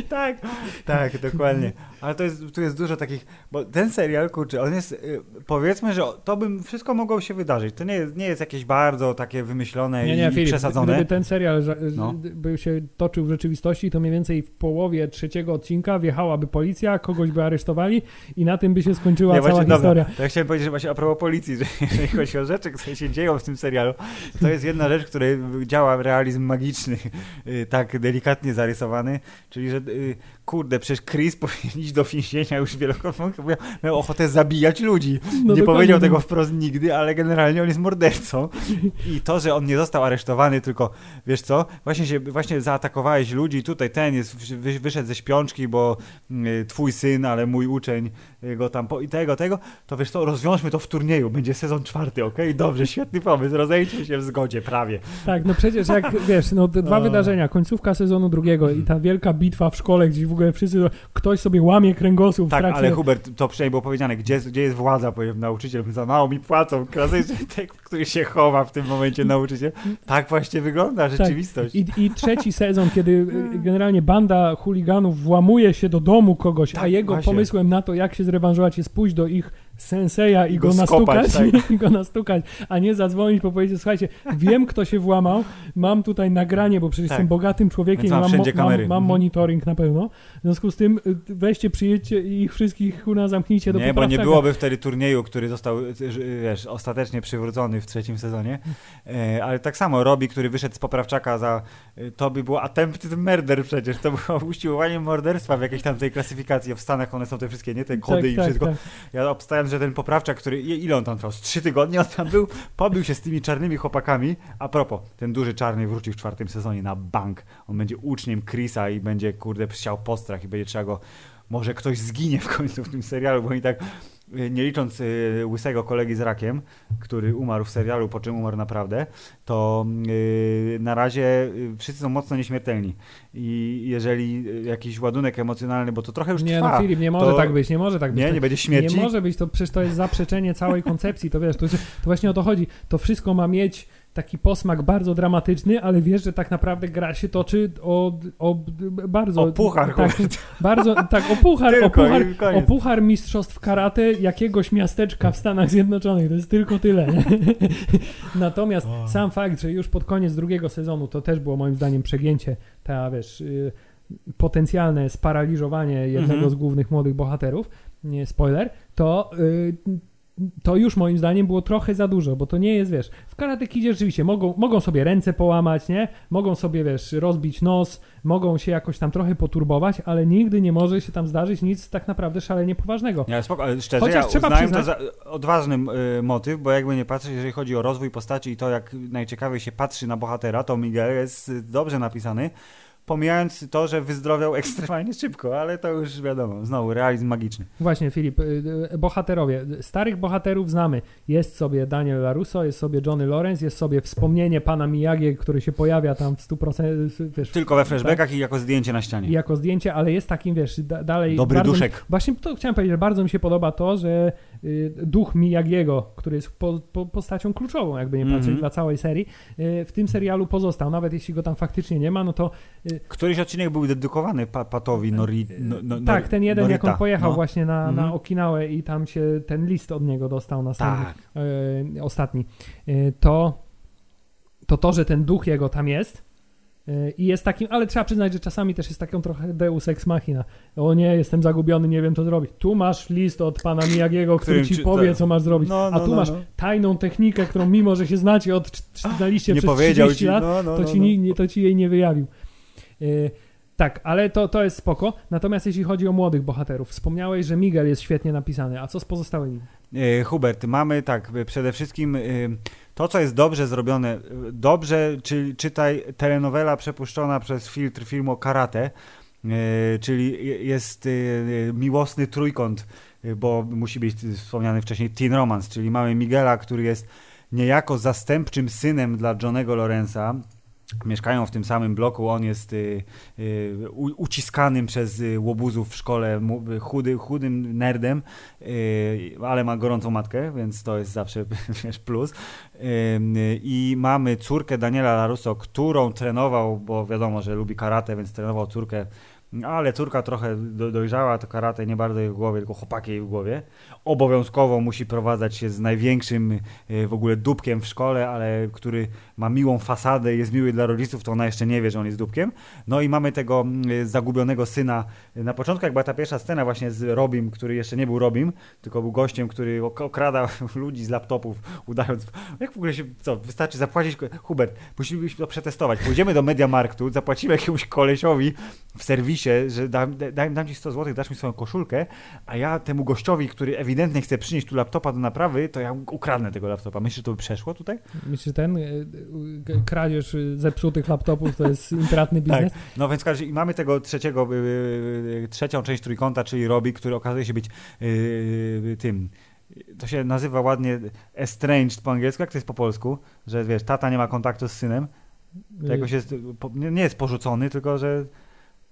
tak, tak, dokładnie. Ale to jest, tu jest dużo takich, bo ten serial, kurczę, on jest, y, powiedzmy, że to bym wszystko mogło się wydarzyć. To nie jest, nie jest jakieś bardzo takie wymyślone Nie, nie, i Filip, przesadzone. gdyby ten serial No. by się toczył w rzeczywistości, to mniej więcej w połowie trzeciego odcinka wjechałaby policja, kogoś by aresztowali i na tym by się skończyła Nie, cała właśnie, historia. Dobra, to ja chciałem powiedzieć, że właśnie a propos policji, że jeżeli chodzi o rzeczy, które się dzieją w tym serialu, to jest jedna rzecz, której działa realizm magiczny, y, tak delikatnie zarysowany, czyli że y, kurde, przecież Chris powinien iść do więzienia już wielokrotnie, miał ochotę zabijać ludzi. No, nie powiedział tego wprost nigdy, ale generalnie on jest mordercą. I to, że on nie został aresztowany, tylko wiesz co, właśnie się właśnie zaatakowałeś ludzi, tutaj ten jest, wy, wyszedł ze śpiączki, bo y, twój syn, ale mój uczeń go tam po, i tego, tego, to wiesz co, rozwiążmy to w turnieju, będzie sezon czwarty, okej? Dobrze, świetny pomysł, rozejdźmy się w zgodzie, prawie. Tak, no przecież jak wiesz, no dwa O. wydarzenia, końcówka sezonu drugiego i ta wielka bitwa w szkole, gdzie w ogóle wszyscy, ktoś sobie łamie kręgosłup Tak, trakcie... ale Hubert, to przynajmniej było powiedziane, gdzie, gdzie jest władza, powiem nauczyciel, za mało mi płacą, klasycznie, tak, który się chowa w tym momencie nauczyciel. Tak właśnie wygląda tak. rzeczywistość. Tak. I, I, trzeci sezon, kiedy y, generalnie banda chuliganów włamuje się do domu kogoś, tak, a jego właśnie. pomysłem na to, jak się zrewanżować jest pójść do ich senseja i, go, go nastukać, tak. i go nastukać, a nie zadzwonić, po powiedzieć, słuchajcie, wiem kto się włamał, mam tutaj nagranie, bo przecież tak. jestem bogatym człowiekiem mam, mam, mam, mam, mhm. monitoring na pewno, w związku z tym y, weźcie, przyjedźcie i ich wszystkich kurna zamknijcie do Nie, bo nie byłoby wtedy turnieju, który został, y, wiesz, ostatecznie przywrócony w trzecim sezonie, e, ale tak samo Robi, który wyszedł z poprawczaka za, y, to by było attempted murder przecież, to było usiłowanie morderstwa w jakiejś tam tej klasyfikacji, w Stanach one są te wszystkie, nie, te kody tak, i tak, wszystko. Tak. Ja obstałem że ten poprawczak, który, ile on tam trwał? Z trzy tygodnie on tam był, pobił się z tymi czarnymi chłopakami. A propos, ten duży czarny wrócił w czwartym sezonie na bank. On będzie uczniem Chrisa i będzie, kurde, chciał postrach i będzie trzeba go może ktoś zginie w końcu w tym serialu, bo oni tak nie licząc y, łysego kolegi z rakiem, który umarł w serialu, po czym umarł naprawdę, to y, na razie wszyscy są mocno nieśmiertelni. I jeżeli jakiś ładunek emocjonalny, bo to trochę już nie, trwa. Nie, no Filip, nie może to... tak być, nie może tak być. Nie, nie będzie śmierci. Nie może być, to przecież to jest zaprzeczenie całej koncepcji, to wiesz, to, to właśnie o to chodzi. To wszystko ma mieć taki posmak bardzo dramatyczny, ale wiesz, że tak naprawdę gra się toczy o, o bardzo... O puchar, tak, bardzo, tak, o puchar, o puchar, o puchar mistrzostw karate jakiegoś miasteczka w Stanach Zjednoczonych, to jest tylko tyle. Natomiast sam fakt, że już pod koniec drugiego sezonu to też było moim zdaniem przegięcie, ta wiesz, y, potencjalne sparaliżowanie jednego -hmm. z głównych młodych bohaterów, nie spoiler, to y, to już moim zdaniem było trochę za dużo, bo to nie jest, wiesz, w Karate Kidzie rzeczywiście mogą, mogą sobie ręce połamać, nie? Mogą sobie, wiesz, rozbić nos, mogą się jakoś tam trochę poturbować, ale nigdy nie może się tam zdarzyć nic tak naprawdę szalenie poważnego. Ja spoko, ale szczerze, Chociaż ja trzeba uznałem przyznać... to za odważny y, motyw, bo jakby nie patrzeć, jeżeli chodzi o rozwój postaci i to, jak najciekawiej się patrzy na bohatera, to Miguel jest dobrze napisany, pomijając to, że wyzdrowiał ekstremalnie szybko, ale to już wiadomo, znowu realizm magiczny. Właśnie, Filip, y, y, bohaterowie. Starych bohaterów znamy. Jest sobie Daniel LaRusso, jest sobie Johnny Lawrence, jest sobie wspomnienie pana Miyagi, który się pojawia tam w 100%. Wiesz, Tylko we flashbackach tak? i jako zdjęcie na ścianie. I jako zdjęcie, ale jest takim, wiesz, da, dalej... Dobry duszek. właśnie to chciałem powiedzieć, że bardzo mi się podoba to, że y, duch Miyagiego, który jest po, po, postacią kluczową, jakby nie patrzeć, mm -hmm. dla całej serii, w tym serialu pozostał. Nawet jeśli go tam faktycznie nie ma, no to Któryś odcinek był dedykowany pa Patowi Nori, no, no, Tak, ten jeden, Norita. jak on pojechał no. właśnie na, mm na mhm. Okinałę i tam się ten list od niego dostał następny, tak. e, ostatni. E, to, to to, że ten duch jego tam jest e, i jest takim, ale trzeba przyznać, że czasami też jest taką trochę deus ex machina. O nie, jestem zagubiony, nie wiem co zrobić. Tu masz list od pana Miyagiego, który ci powie, tak. co masz zrobić. No, no, a tu no, masz no. tajną technikę, którą mimo, że się znacie od znaliście nie przez 30 ci, lat, no, to, ci, nie, to ci jej nie wyjawił. Y, tak, ale to, to jest spoko. Natomiast jeśli chodzi o młodych bohaterów, wspomniałeś, że Miguel jest świetnie napisany, a co z pozostałymi? Y, Hubert, mamy tak, przede wszystkim y, to, co jest dobrze zrobione, dobrze, czyli czytaj telenowela przepuszczona przez filtr filmu Karate, czyli jest miłosny trójkąt, bo musi być wspomniany wcześniej teen romance, czyli mamy Miguela, który jest niejako zastępczym synem dla Johnego Lorenza, mieszkają w tym samym bloku, on jest y, y, uciskanym przez y, łobuzów w szkole, chudy, chudym nerdem, ale ma gorącą matkę, więc to jest zawsze wiesz, plus. I mamy córkę Daniela Larusso, którą trenował, bo wiadomo, że lubi karate, więc trenował córkę ale córka trochę dojrzała, to karate nie bardzo jej w głowie, tylko chłopaki jej w głowie. Obowiązkowo musi prowadzać się z największym y, w ogóle dupkiem w szkole, ale który ma miłą fasadę, jest miły dla rodziców, to ona jeszcze nie wie, że on jest dupkiem. No i mamy tego zagubionego syna. Na początku, jak była ta pierwsza scena właśnie z Robim, który jeszcze nie był Robim, tylko był gościem, który okrada ludzi z laptopów, udając... Jak w ogóle się... Co, wystarczy zapłacić... Hubert, musimy to przetestować. Pójdziemy do Mediamarktu, zapłacimy jakiemuś kolesiowi w serwisie że dam, dam, dam ci 100 zł, dasz mi swoją koszulkę, a ja temu gościowi, który ewidentnie chce przynieść tu laptopa do naprawy, to ja ukradnę tego laptopa. Myślisz, że to by przeszło tutaj? Myślisz, że ten e, e, kradzież zepsutych laptopów to jest intratny tak. biznes? Tak. No więc każdy, i mamy tego trzeciego, e, trzecią część trójkąta, czyli Robi, który okazuje się być tym to się nazywa ładnie estranged po angielsku, jak to jest po polsku, że wiesz, tata nie ma kontaktu z synem, to jakoś jest, nie jest porzucony, tylko że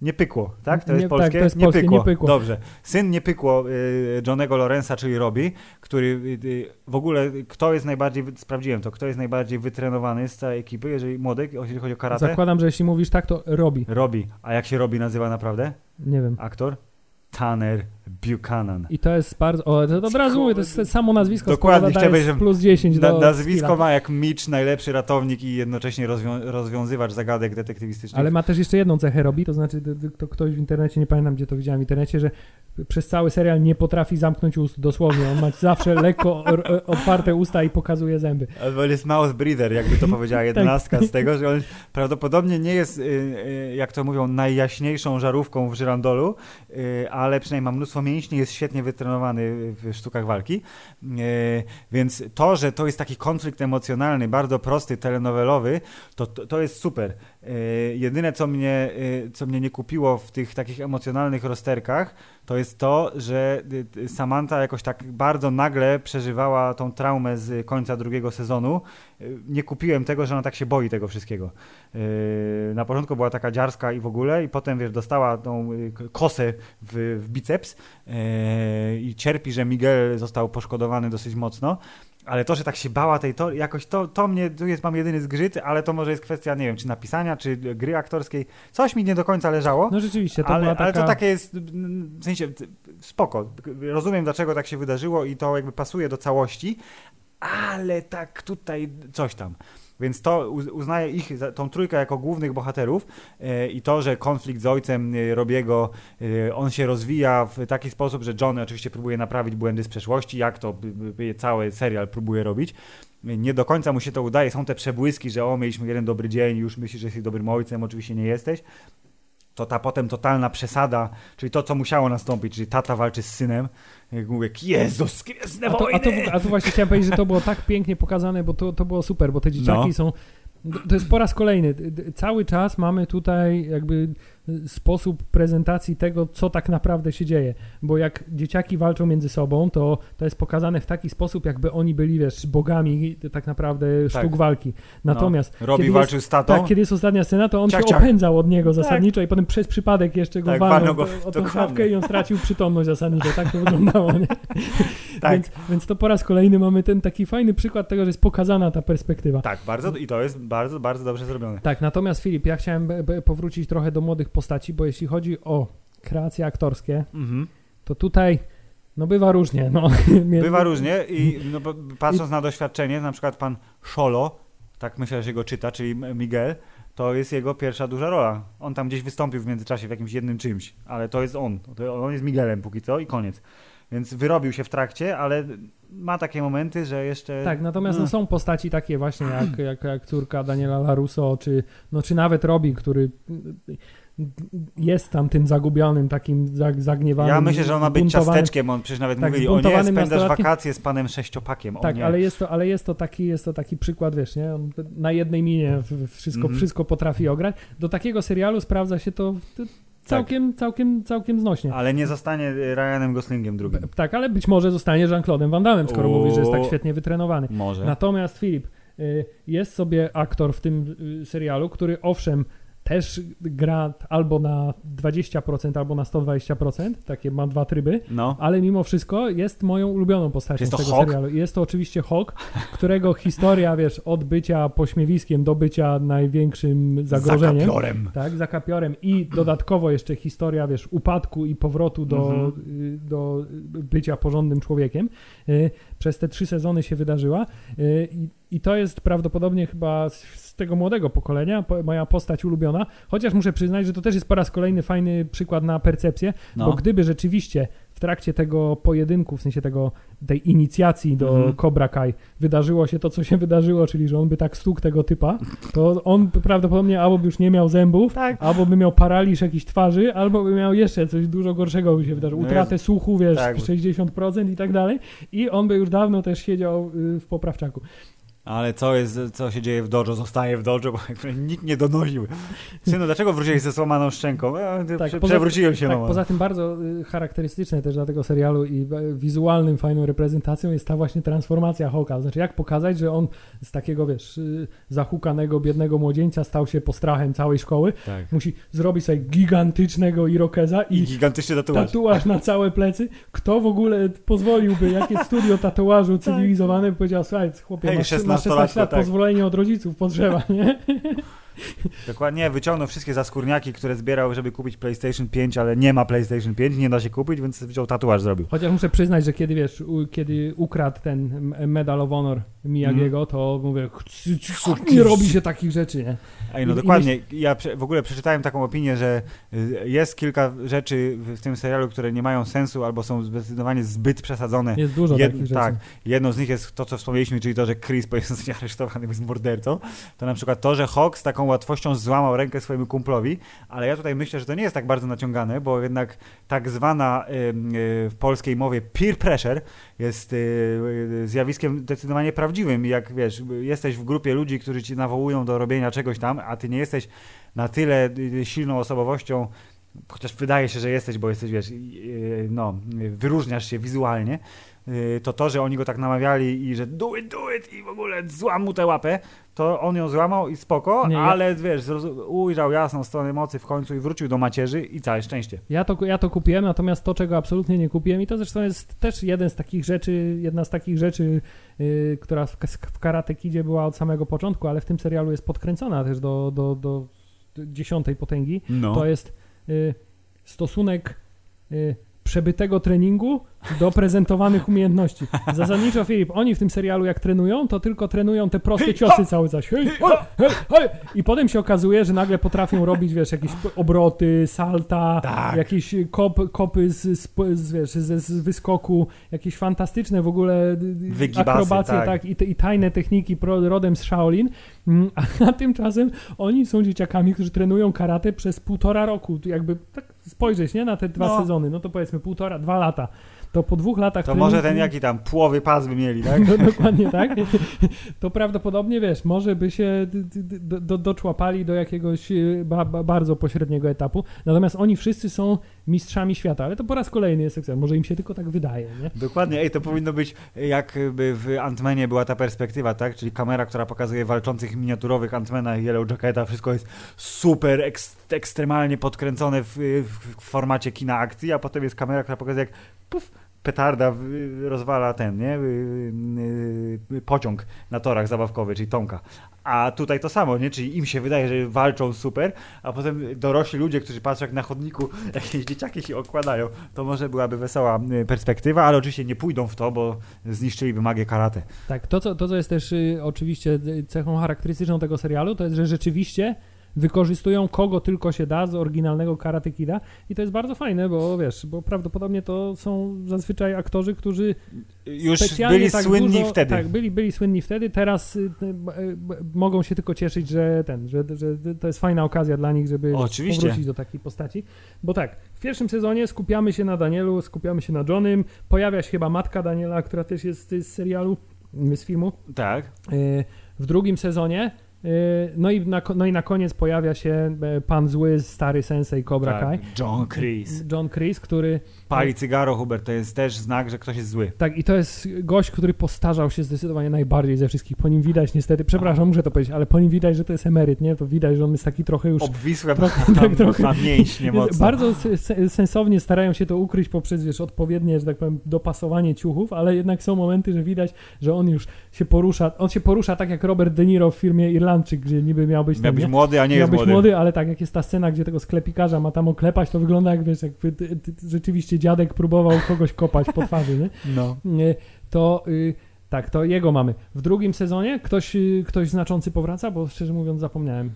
Nie pykło, tak? To jest Nie- tak, polskie? to jest polskie, nie pykło. Dobrze. Syn nie pykło y, Johnego Lorenza, czyli Robbie, który y, y, w ogóle, kto jest najbardziej, sprawdziłem to, kto jest najbardziej wytrenowany z całej ekipy, jeżeli młody, jeśli chodzi o karate? Zakładam, że jeśli mówisz tak, to robi. Robbie. A jak się Robbie nazywa naprawdę? Nie wiem. Aktor? Tanner Buchanan. I to jest bardzo. O, to od razu mówię, to jest samo nazwisko. Dokładnie, chciałbym, plus 10 Na, do nazwisko skilla. ma jak Mitch, najlepszy ratownik i jednocześnie rozwią- rozwiązywacz zagadek detektywistycznych. Ale ma też jeszcze jedną cechę robi, to znaczy to, to ktoś w internecie, nie pamiętam gdzie to widziałem w internecie, że przez cały serial nie potrafi zamknąć ust dosłownie. On ma zawsze lekko otwarte usta i pokazuje zęby. Albo jest mouth breather, jakby to powiedziała jedenastka z tego, że on prawdopodobnie nie jest, y, y, jak to mówią, najjaśniejszą żarówką w żyrandolu, y, ale przynajmniej ma mnóstwo mięśni, jest świetnie wytrenowany w sztukach walki. Y, Więc to, że to jest taki konflikt emocjonalny, bardzo prosty, telenowelowy, to, to, to jest super. Y, Jedyne, co mnie, y, co mnie nie kupiło w tych takich emocjonalnych rozterkach, to jest to, że y, Samantha jakoś tak bardzo nagle przeżywała tą traumę z końca drugiego sezonu. Nie kupiłem tego, że ona tak się boi tego wszystkiego. Na początku była taka dziarska i w ogóle, i potem wiesz, dostała tą kosę w, w biceps i cierpi, że Miguel został poszkodowany dosyć mocno. Ale to, że tak się bała tej to, jakoś to, to mnie, tu jest, mam jedyny zgrzyt, ale to może jest kwestia, nie wiem, czy napisania, czy gry aktorskiej. Coś mi nie do końca leżało. No rzeczywiście, to ale, była taka... ale to takie jest, w sensie, spoko. Rozumiem, dlaczego tak się wydarzyło i to jakby pasuje do całości, ale tak tutaj coś tam. Więc to uz- uznaję ich, tą trójkę jako głównych bohaterów e, i to, że konflikt z ojcem e, Robiego, e, on się rozwija w taki sposób, że John oczywiście próbuje naprawić błędy z przeszłości, jak to cały serial próbuje robić. Nie do końca mu się to udaje, są te przebłyski, że o, mieliśmy jeden dobry dzień, już myślisz, że jesteś dobrym ojcem, oczywiście nie jesteś to ta potem totalna przesada, czyli to, co musiało nastąpić, czyli tata walczy z synem. Jak mówię, Jezus, gwiezdne A to, a, to, wojny! a to właśnie chciałem powiedzieć, że to było tak pięknie pokazane, bo to, to było super, bo te dzieciaki No. są. To jest po raz kolejny. Cały czas mamy tutaj jakby sposób prezentacji tego, co tak naprawdę się dzieje. Bo jak dzieciaki walczą między sobą, to to jest pokazane w taki sposób, jakby oni byli, wiesz, bogami tak naprawdę sztuk walki. Natomiast no. Robi kiedy walczył jest, z tatą. tak, kiedy jest ostatnia scena, to on Ciach, się ciach. opędzał od niego zasadniczo i potem przez przypadek jeszcze go Tak, walnął go, o tą szafkę i on stracił przytomność zasadniczo. Tak to wyglądało. Nie? Tak. Więc, więc to po raz kolejny mamy ten taki fajny przykład tego, że jest pokazana ta perspektywa. Tak, bardzo, i to jest bardzo, bardzo dobrze zrobione. Tak, natomiast Filip, ja chciałem powrócić trochę do młodych postaci, bo jeśli chodzi o kreacje aktorskie, Mhm. to tutaj no bywa różnie. No. Bywa różnie i no, patrząc na doświadczenie, na przykład pan Szolo, tak myślę, że go czyta, czyli Miguel, to jest jego pierwsza duża rola. On tam gdzieś wystąpił w międzyczasie w jakimś jednym czymś, ale to jest on. On jest Miguelem póki co i koniec. Więc wyrobił się w trakcie, ale ma takie momenty, że jeszcze... Tak, natomiast no, Mm. są postaci takie właśnie jak, jak, jak córka Daniela Larusso, czy, no, czy nawet Robi, który jest tam tym zagubionym, takim zag- zagniewanym. Ja myślę, że on ma być ciasteczkiem, on przecież nawet Tak, mówili, o nie, spędzasz wakacje z panem sześciopakiem. O Tak, nie. ale jest, to, ale jest to taki, jest to taki przykład, wiesz, nie? On na jednej minie wszystko, Mhm. wszystko potrafi ograć. Do takiego serialu sprawdza się to całkiem, całkiem, całkiem znośnie. Ale nie zostanie y, Ryanem Goslingiem drugim. B- Tak, ale być może zostanie Jean-Claude'em Van Damme, skoro mówi, że jest tak świetnie wytrenowany. Może. Natomiast Filip, y, jest sobie aktor w tym y, serialu, który owszem też gra albo na 20%, albo na 120%, takie ma dwa tryby, No. ale mimo wszystko jest moją ulubioną postacią Jest z tego Hawk? serialu. Jest to oczywiście Hawk, którego historia, wiesz, od bycia pośmiewiskiem do bycia największym zagrożeniem. Zakapiorem. Tak, za kapiorem i dodatkowo jeszcze historia, wiesz, upadku i powrotu do, Mhm. y, do bycia porządnym człowiekiem. Y, Przez te trzy sezony się wydarzyła Y, i, to jest prawdopodobnie chyba z, z tego młodego pokolenia po, moja postać ulubiona, chociaż muszę przyznać, że to też jest po raz kolejny fajny przykład na percepcję, No. bo gdyby rzeczywiście w trakcie tego pojedynku, w sensie tego, tej inicjacji do Mhm. Cobra Kai wydarzyło się to, co się wydarzyło, czyli że on by tak stukł tego typa, to on prawdopodobnie albo by już nie miał zębów, Tak. albo by miał paraliż jakiejś twarzy, albo by miał jeszcze coś dużo gorszego by się wydarzyło. No Utratę słuchu, wiesz, tak. 60% i tak dalej. I on by już dawno też siedział y, w poprawczaku. Ale co jest, co się dzieje w dojo, zostaje w dojo, bo nikt nie donosił. Synu, dlaczego wróciłeś ze złamaną szczęką? E, Tak, przewróciłem się, Tak, poza tym bardzo y, charakterystyczne też dla tego serialu i e, wizualnym, fajną reprezentacją jest ta właśnie transformacja Hawka. Znaczy, jak pokazać, że on z takiego, wiesz, y, zahukanego, biednego młodzieńca stał się postrachem całej szkoły. Tak. Musi zrobić sobie gigantycznego irokeza I i gigantyczny tatuaż. tatuaż na całe plecy. Kto w ogóle pozwoliłby, jakie studio tatuażu cywilizowane, by powiedział, słuchaj, chłopie, Hej, masz 16 16 lat, tak. pozwolenie od rodziców potrzeba, nie? Dokładnie, wyciągnął wszystkie zaskórniaki, które zbierał, żeby kupić PlayStation 5, ale nie ma PlayStation 5, nie da się kupić, więc wziął tatuaż zrobił. Chociaż muszę przyznać, że kiedy wiesz, u, kiedy ukradł ten Medal of Honor Miyagiego, to mówię, "Chc- c- nie robi się takich rzeczy, nie? Ej, no I- i dokładnie. Ja prze, w ogóle przeczytałem taką opinię, że y, jest kilka rzeczy w, tym serialu, które nie mają sensu albo są zdecydowanie zbyt przesadzone. Jest dużo Jed- takich rzeczy. tak, jedną z nich jest to, co wspomnieliśmy, czyli to, że Chris zostanie aresztowany jest mordercą. To na przykład to, że Hawk z taką łatwością złamał rękę swojemu kumplowi, ale ja tutaj myślę, że to nie jest tak bardzo naciągane, bo jednak tak zwana y, w polskiej mowie peer pressure jest y, y, zjawiskiem zdecydowanie prawdziwym. Jak wiesz, jesteś w grupie ludzi, którzy ci nawołują do robienia czegoś tam, a ty nie jesteś na tyle silną osobowością, chociaż wydaje się, że jesteś, bo jesteś, wiesz, no, wyróżniasz się wizualnie, to to, że oni go tak namawiali i że do it, do it i w ogóle złam mu tę łapę, to on ją złamał i spoko, Nie, ja- ale wiesz, zrozum- ujrzał jasną stronę mocy w końcu i wrócił do macierzy i całe szczęście. Ja to, ja to kupiłem, natomiast to, czego absolutnie nie kupiłem, i to zresztą jest też jeden z takich rzeczy, jedna z takich rzeczy, yy, która w, w Karate Kidzie była od samego początku, ale w tym serialu jest podkręcona też do, do, do dziesiątej potęgi. No. To jest y, stosunek y, przebytego treningu do prezentowanych umiejętności. Zasadniczo, Filip, oni w tym serialu jak trenują, to tylko trenują te proste ciosy cały czas. Hej, hej, hej. I potem się okazuje, że nagle potrafią robić, wiesz, jakieś obroty, salta, Tak. jakieś kop, kopy z, z, z, wiesz, z, z wyskoku, jakieś fantastyczne w ogóle d- d- Wygibasy, akrobacje, tak. tak, i, te- i tajne techniki pro, rodem z Shaolin, Mm, a tymczasem oni są dzieciakami, którzy trenują karate przez półtora roku. Jakby tak spojrzeć, nie, na te dwa No. sezony, no to powiedzmy półtora, dwa lata. To po dwóch latach To treningu- może ten jaki tam płowy pas by mieli, tak? no, dokładnie tak. To prawdopodobnie, wiesz, może by się d- d- d- do, doczłapali do jakiegoś e, ba, ba, bardzo pośredniego etapu. Natomiast oni wszyscy są mistrzami świata, ale to po raz kolejny jest sekcja. Może im się tylko tak wydaje, nie? Dokładnie, ej, to powinno być jakby w Antmanie była ta perspektywa, tak? Czyli kamera, która pokazuje walczących miniaturowych Antmana i Yellow Jacketa, wszystko jest super eks, ekstremalnie podkręcone w, w, w formacie kina akcji, a potem jest kamera, która pokazuje jak puf, petarda rozwala ten, nie? Y, y, y, Pociąg na torach zabawkowych, czyli Tomka. A tutaj to samo, nie? Czyli im się wydaje, że walczą super, a potem dorośli ludzie, którzy patrzą jak na chodniku, jakieś dzieciaki się okładają. To może byłaby wesoła perspektywa, ale oczywiście nie pójdą w to, bo zniszczyliby magię karate. Tak, to co, to, co jest też oczywiście cechą charakterystyczną tego serialu, to jest, że rzeczywiście wykorzystują kogo tylko się da z oryginalnego Karate Kida i to jest bardzo fajne, bo wiesz, bo prawdopodobnie to są zazwyczaj aktorzy, którzy Już specjalnie byli tak słynni dużo, wtedy. Tak, byli, byli słynni wtedy, teraz y, y, b- mogą się tylko cieszyć, że ten, że, że to jest fajna okazja dla nich, żeby Oczywiście. powrócić do takiej postaci. Bo tak, w pierwszym sezonie skupiamy się na Danielu, skupiamy się na Johnnym, pojawia się chyba matka Daniela, która też jest z serialu, z filmu. Tak. Y, W drugim sezonie y, no i, na, no i na koniec pojawia się e, pan zły, stary sensei Cobra Kai. tak. John Chris. John Chris, który Pali cygaro, Hubert, to jest też znak, że ktoś jest zły. Tak, i to jest gość, który postarzał się zdecydowanie najbardziej ze wszystkich. Po nim widać niestety, przepraszam, muszę to powiedzieć, ale po nim widać, że to jest emeryt, nie? To widać, że on jest taki trochę już... Obwisłe, trochę- tam, tak, trochę- ma mięśnie mocno. bardzo se- se- sensownie starają się to ukryć poprzez, wiesz, odpowiednie, że tak powiem, dopasowanie ciuchów, ale jednak są momenty, że widać, że on już się porusza, on się porusza tak jak Robert De Niro w filmie Irlandczyk, gdzie niby miał być... Miał być nie? młody, a nie miał jest być młody. młody, ale tak jak jest ta scena, gdzie tego sklepikarza ma tam oklepać, to wygląda jak, wiesz, ty, rzeczywiście dziadek próbował kogoś kopać po twarzy, nie? No. To y, tak, to jego mamy. W drugim sezonie ktoś, y, ktoś znaczący powraca, bo szczerze mówiąc zapomniałem.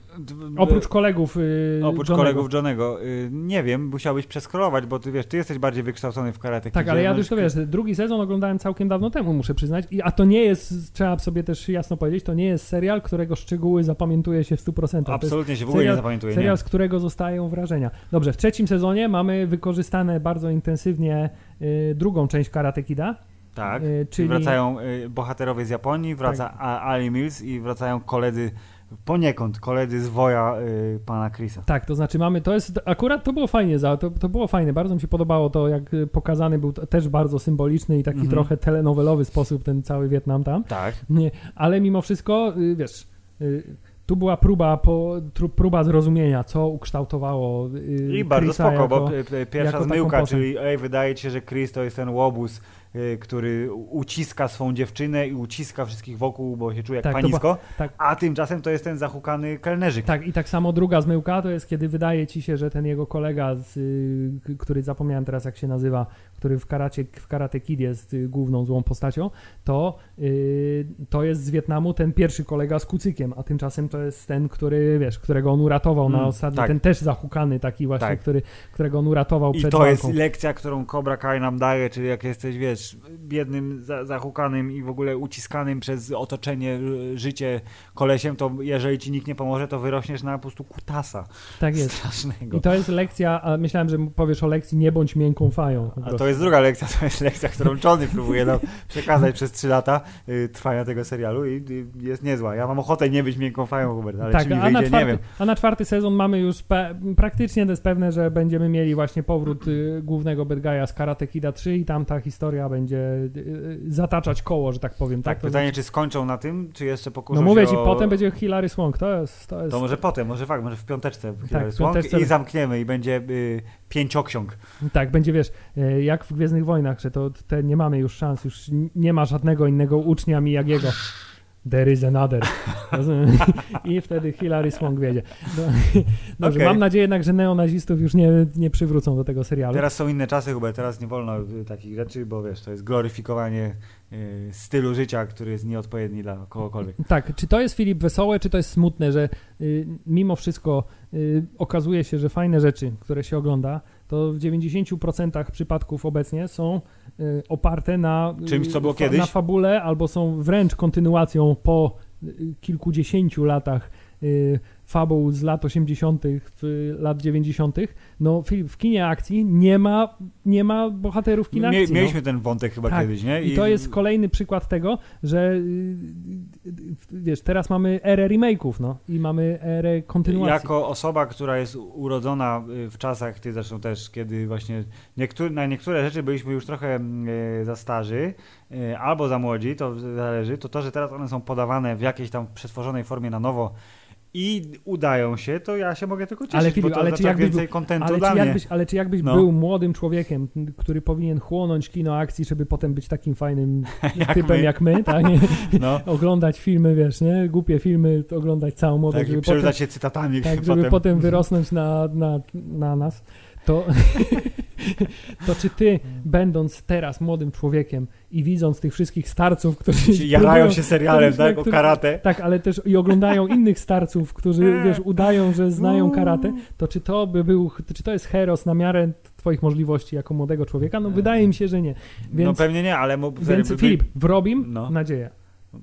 Oprócz kolegów y, Oprócz Johnnego. kolegów Johnego. Y, nie wiem, musiałbyś przeskrolować, bo ty wiesz, ty jesteś bardziej wykształcony w karate. Tak, ale ja już to wiesz, drugi sezon oglądałem całkiem dawno temu, muszę przyznać. I, a to nie jest, trzeba sobie też jasno powiedzieć, to nie jest serial, którego szczegóły zapamiętuje się w 100%. To jest Absolutnie się w ogóle nie serial- zapamiętuje. serial, Nie. z którego zostają wrażenia. Dobrze, w trzecim sezonie mamy wykorzystane bardzo intensywnie y, drugą część Karate Kida, Tak, Y, czyli czyli wracają y, bohaterowie z Japonii, wraca Tak. Ali Mills i wracają koledzy, poniekąd koledzy z woja y, pana Chrisa. Tak, to znaczy mamy, to jest, akurat to było fajnie, za, to, to było fajne, bardzo mi się podobało to, jak y, pokazany był też bardzo symboliczny i taki Mhm. trochę telenowelowy sposób ten cały Wietnam tam, Tak. nie, ale mimo wszystko, y, wiesz, y, tu była próba, po, tru, próba zrozumienia, co ukształtowało y, I bardzo Chrisa spoko, bo jako, p- pierwsza zmyłka, czyli ej, wydaje ci się, że Chris to jest ten łobuz, który uciska swą dziewczynę i uciska wszystkich wokół, bo się czuje jak Tak, panisko, tak. a tymczasem to jest ten zahukany kelnerzyk. Tak, i tak samo druga zmyłka to jest, kiedy wydaje ci się, że ten jego kolega, z, y, który zapomniałem teraz jak się nazywa, który w Karate, w Karate Kid jest y, główną złą postacią, to, y, to jest z Wietnamu ten pierwszy kolega z kucykiem, a tymczasem to jest ten, który, wiesz, którego on uratował na Mm, ostatni, tak. ten też zahukany taki właśnie, Tak. który, którego on uratował I przed to walką. jest lekcja, którą Cobra Kai nam daje, czyli jak jesteś, wiesz, biednym, za, zahukanym i w ogóle uciskanym przez otoczenie, y, życie kolesiem, to jeżeli ci nikt nie pomoże, to wyrośniesz na po prostu kutasa tak jest. strasznego. I to jest lekcja, a myślałem, że powiesz o lekcji nie bądź miękką fają. A to jest druga lekcja, to jest lekcja, którą Johnny próbuje nam przekazać przez trzy lata y, trwania tego serialu i y, jest niezła. Ja mam ochotę nie być miękką fają, Hubert, ale tak, czy mi wyjdzie, na nie czwarty, wiem. a na czwarty sezon mamy już praktycznie to jest pewne, że będziemy mieli właśnie powrót y, głównego bad guy'a z Karate Kida 3 i tam ta historia będzie y, y, zataczać koło, że tak powiem. Tak, Tak, pytanie, czy skończą na tym, czy jeszcze pokuszą No mówię ci, o... potem będzie Hilary Swank, to jest... To jest To może potem, może fakt, może w piąteczce, Tak, w Swank piąteczce- i zamkniemy i będzie y, pięcioksiąg. Tak, będzie wiesz, e, jak w Gwiezdnych Wojnach, że to te nie mamy już szans, już nie ma żadnego innego ucznia Miyagiego. There is another. I wtedy Hilary Swank wiedzie. No, dobrze, Okej. mam nadzieję jednak, że neonazistów już nie, nie przywrócą do tego serialu. Teraz są inne czasy, Hubert, teraz nie wolno y, takich rzeczy, bo wiesz, to jest gloryfikowanie y, stylu życia, który jest nieodpowiedni dla kogokolwiek. Tak, czy to jest Filip wesołe, czy to jest smutne, że y, mimo wszystko y, okazuje się, że fajne rzeczy, które się ogląda, to w 90% przypadków obecnie są y, oparte na y, Czymś, co było kiedyś? na fabule, albo są wręcz kontynuacją po y, kilkudziesięciu latach fabuł z lat 80., w, lat 90. No, Filip, w kinie akcji nie ma, nie ma bohaterów kina Mie- akcji. no. mieliśmy ten wątek chyba Tak. kiedyś, nie? I to jest kolejny przykład tego, że y, y, wiesz, teraz mamy erę remake'ów, no i mamy erę kontynuacji. Jako osoba, która jest urodzona y, w czasach, ty zresztą też, kiedy właśnie niektóre, na niektóre rzeczy byliśmy już trochę y, za starzy y, albo za młodzi, to zależy, to to, że teraz one są podawane w jakiejś tam przetworzonej formie na nowo i udają się, to ja się mogę tylko cieszyć, Ale Filip, bo to ale czy oznacza jakbyś więcej kontentu ale, dla czy jakbyś, ale czy jakbyś No. był młodym człowiekiem, który powinien chłonąć kino akcji, żeby potem być takim fajnym Jak typem my. jak my, tak? No, oglądać filmy, wiesz, nie? Głupie filmy, oglądać całą modę, tak, i żeby potem, przerywać się cytatami tak, żeby potem. potem wyrosnąć na, na, na nas, to, to czy ty, będąc teraz młodym człowiekiem i widząc tych wszystkich starców, którzy Jarają próbują- się serialem, tak, o karate. Tak, ale też i oglądają innych starców, którzy, wiesz, udają, że znają karate, to czy to by był, czy to jest heros na miarę twoich możliwości jako młodego człowieka? No wydaje mi się, że nie. no Więc, pewnie nie, ale... Mu, więc by- Filip, w Robim No. nadzieja.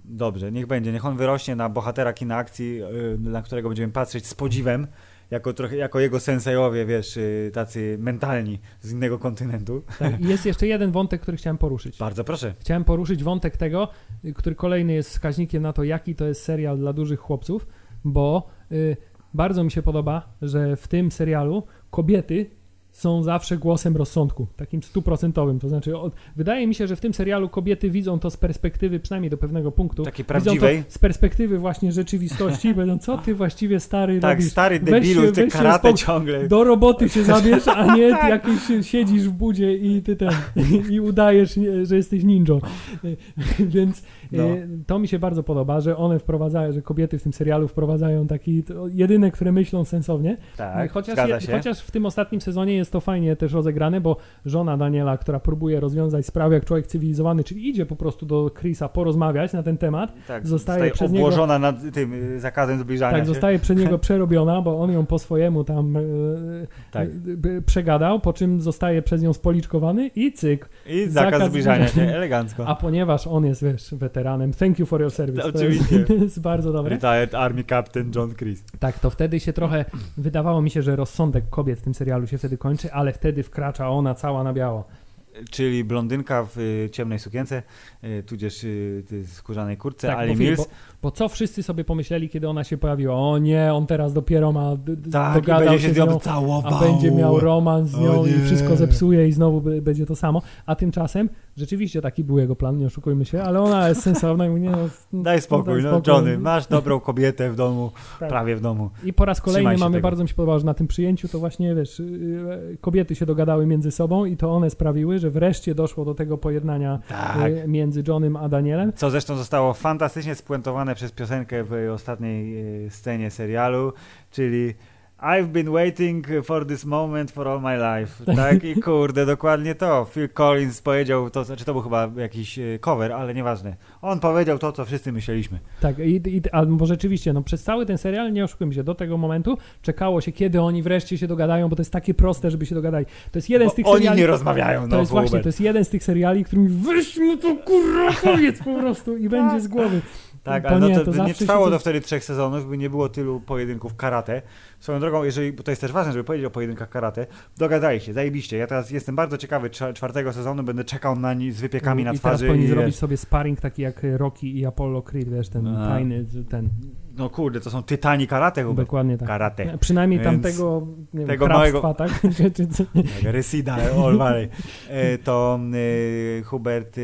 Dobrze, niech będzie. Niech on wyrośnie na bohatera kina akcji, yy, na którego będziemy patrzeć z podziwem, jako, trochę, jako jego sensejowie, wiesz, yy, tacy mentalni z innego kontynentu. Tak. I jest jeszcze jeden wątek, który chciałem poruszyć. Bardzo proszę. Chciałem poruszyć wątek tego, y, który kolejny jest wskaźnikiem na to, jaki to jest serial dla dużych chłopców, bo y, bardzo mi się podoba, że w tym serialu kobiety są zawsze głosem rozsądku, takim stuprocentowym. To znaczy, od, wydaje mi się, że w tym serialu kobiety widzą to z perspektywy, przynajmniej do pewnego punktu, Takiej widzą prawdziwej. to z perspektywy właśnie rzeczywistości, będą, co ty właściwie stary Tak, robisz? stary Weź debilu, się- ty weź karate ciągle. Do roboty się zabierz, a nie Tak. ty jakiś siedzisz w budzie i ty ten, i udajesz, że jesteś ninją. Więc No. e, to mi się bardzo podoba, że one wprowadzają, że kobiety w tym serialu wprowadzają taki, jedyne, które myślą sensownie. Tak, chociaż, je- chociaż w tym ostatnim sezonie jest to fajnie też rozegrane, bo żona Daniela, która próbuje rozwiązać sprawę jak człowiek cywilizowany, czyli idzie po prostu do Chrisa porozmawiać na ten temat, tak, zostaje przez niego- obłożona nad tym y, zakazem zbliżania tak, się. zostaje przez niego przerobiona, bo on ją po swojemu tam e, Tak. e, przegadał, po czym zostaje przez nią spoliczkowany i cyk. I zakaz, zakaz zbliżania się, elegancko. A ponieważ on jest, wiesz, weteranem, thank you for your service. To Oczywiście. jest, to jest bardzo dobre. Retired Army Captain John Chris. Tak, to wtedy się trochę, wydawało mi się, że rozsądek kobiet w tym serialu się wtedy kończy, ale wtedy wkracza ona cała na biało. Czyli blondynka w y, ciemnej sukience, y, tudzież y, skórzanej kurtce, Tak, Ali Mills. Bo, co wszyscy sobie pomyśleli, kiedy ona się pojawiła? O nie, on teraz dopiero ma, Tak, dogadał będzie się z nią całował. a będzie miał romans z nią i wszystko zepsuje i znowu będzie to samo. A tymczasem rzeczywiście taki był jego plan, nie oszukujmy się, ale ona jest sensowna i nie, no, Daj spokój, no Johnny, masz dobrą kobietę w domu, Tak. prawie w domu. I po raz kolejny mamy, tego. bardzo mi się podobało, że na tym przyjęciu to właśnie, wiesz, yy, kobiety się dogadały między sobą i to one sprawiły, że wreszcie doszło do tego pojednania Tak. yy, między Johnem a Danielem. Co zresztą zostało fantastycznie spuentowane przez piosenkę w ostatniej e, scenie serialu, czyli I've been waiting for this moment for all my life. Tak i kurde, dokładnie to. Phil Collins powiedział to, znaczy to był chyba jakiś e, cover, ale nieważne. On powiedział to, co wszyscy myśleliśmy. Tak, i, i, ale bo rzeczywiście, no przez cały ten serial, nie oszukujmy się, do tego momentu czekało się, kiedy oni wreszcie się dogadają, bo to jest takie proste, żeby się dogadali. To jest jeden Bo z tych oni seriali... nie rozmawiają, To no jest właśnie, to jest jeden z tych seriali, którymi weź mu to kurwa powiedz po prostu i będzie z głowy. Tak, To ale nie, no to, to by nie trwało to coś- wtedy trzech sezonów, by nie było tylu pojedynków karate. Swoją drogą, jeżeli, bo to jest też ważne, żeby powiedzieć o pojedynkach karate, dogadali się, zajebiście. Ja teraz jestem bardzo ciekawy czwartego sezonu, będę czekał na ni z wypiekami na I teraz twarzy. powinni i zrobić sobie sparring taki jak Rocky i Apollo Creed, wiesz, ten A. tajny, ten, no kurde, to są tytani karate, Hubert. dokładnie tak. Karate. Przynajmniej Więc tamtego nie tego wiem, małego- tak? Resida, All Valley. E, To e, Hubert, e,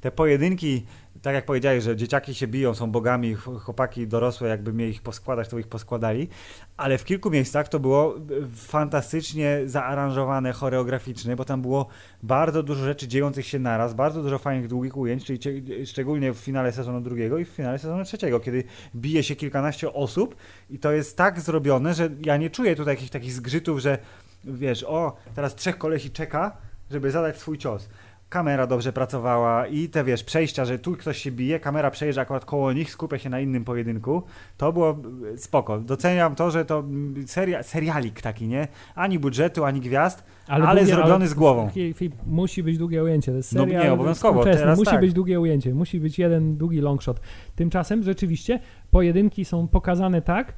te pojedynki, tak jak powiedziałeś, że dzieciaki się biją, są bogami, ch- chłopaki dorosłe, jakby mieli ich poskładać, to ich poskładali, ale w kilku miejscach to było e, fantastycznie zaaranżowane choreograficznie, bo tam było bardzo dużo rzeczy dziejących się naraz, bardzo dużo fajnych długich ujęć, czyli szczególnie w finale sezonu drugiego i w finale sezonu trzeciego, kiedy bije się kilkanaście osób i to jest tak zrobione, że ja nie czuję tutaj jakichś takich zgrzytów, że wiesz, o, teraz trzech kolesi czeka, żeby zadać swój cios. Kamera dobrze pracowała i te, wiesz, przejścia, że tu ktoś się bije, kamera przejeżdża akurat koło nich, skupia się na innym pojedynku. To było e, spoko. Doceniam to, że to seria, serialik taki, nie? Ani budżetu, ani gwiazd, ale, długie- zrobiony z głową. Musi być długie ujęcie. To jest No serial nie, obowiązkowo, teraz Musi tak. być długie ujęcie, musi być jeden długi long shot. Tymczasem rzeczywiście pojedynki są pokazane tak,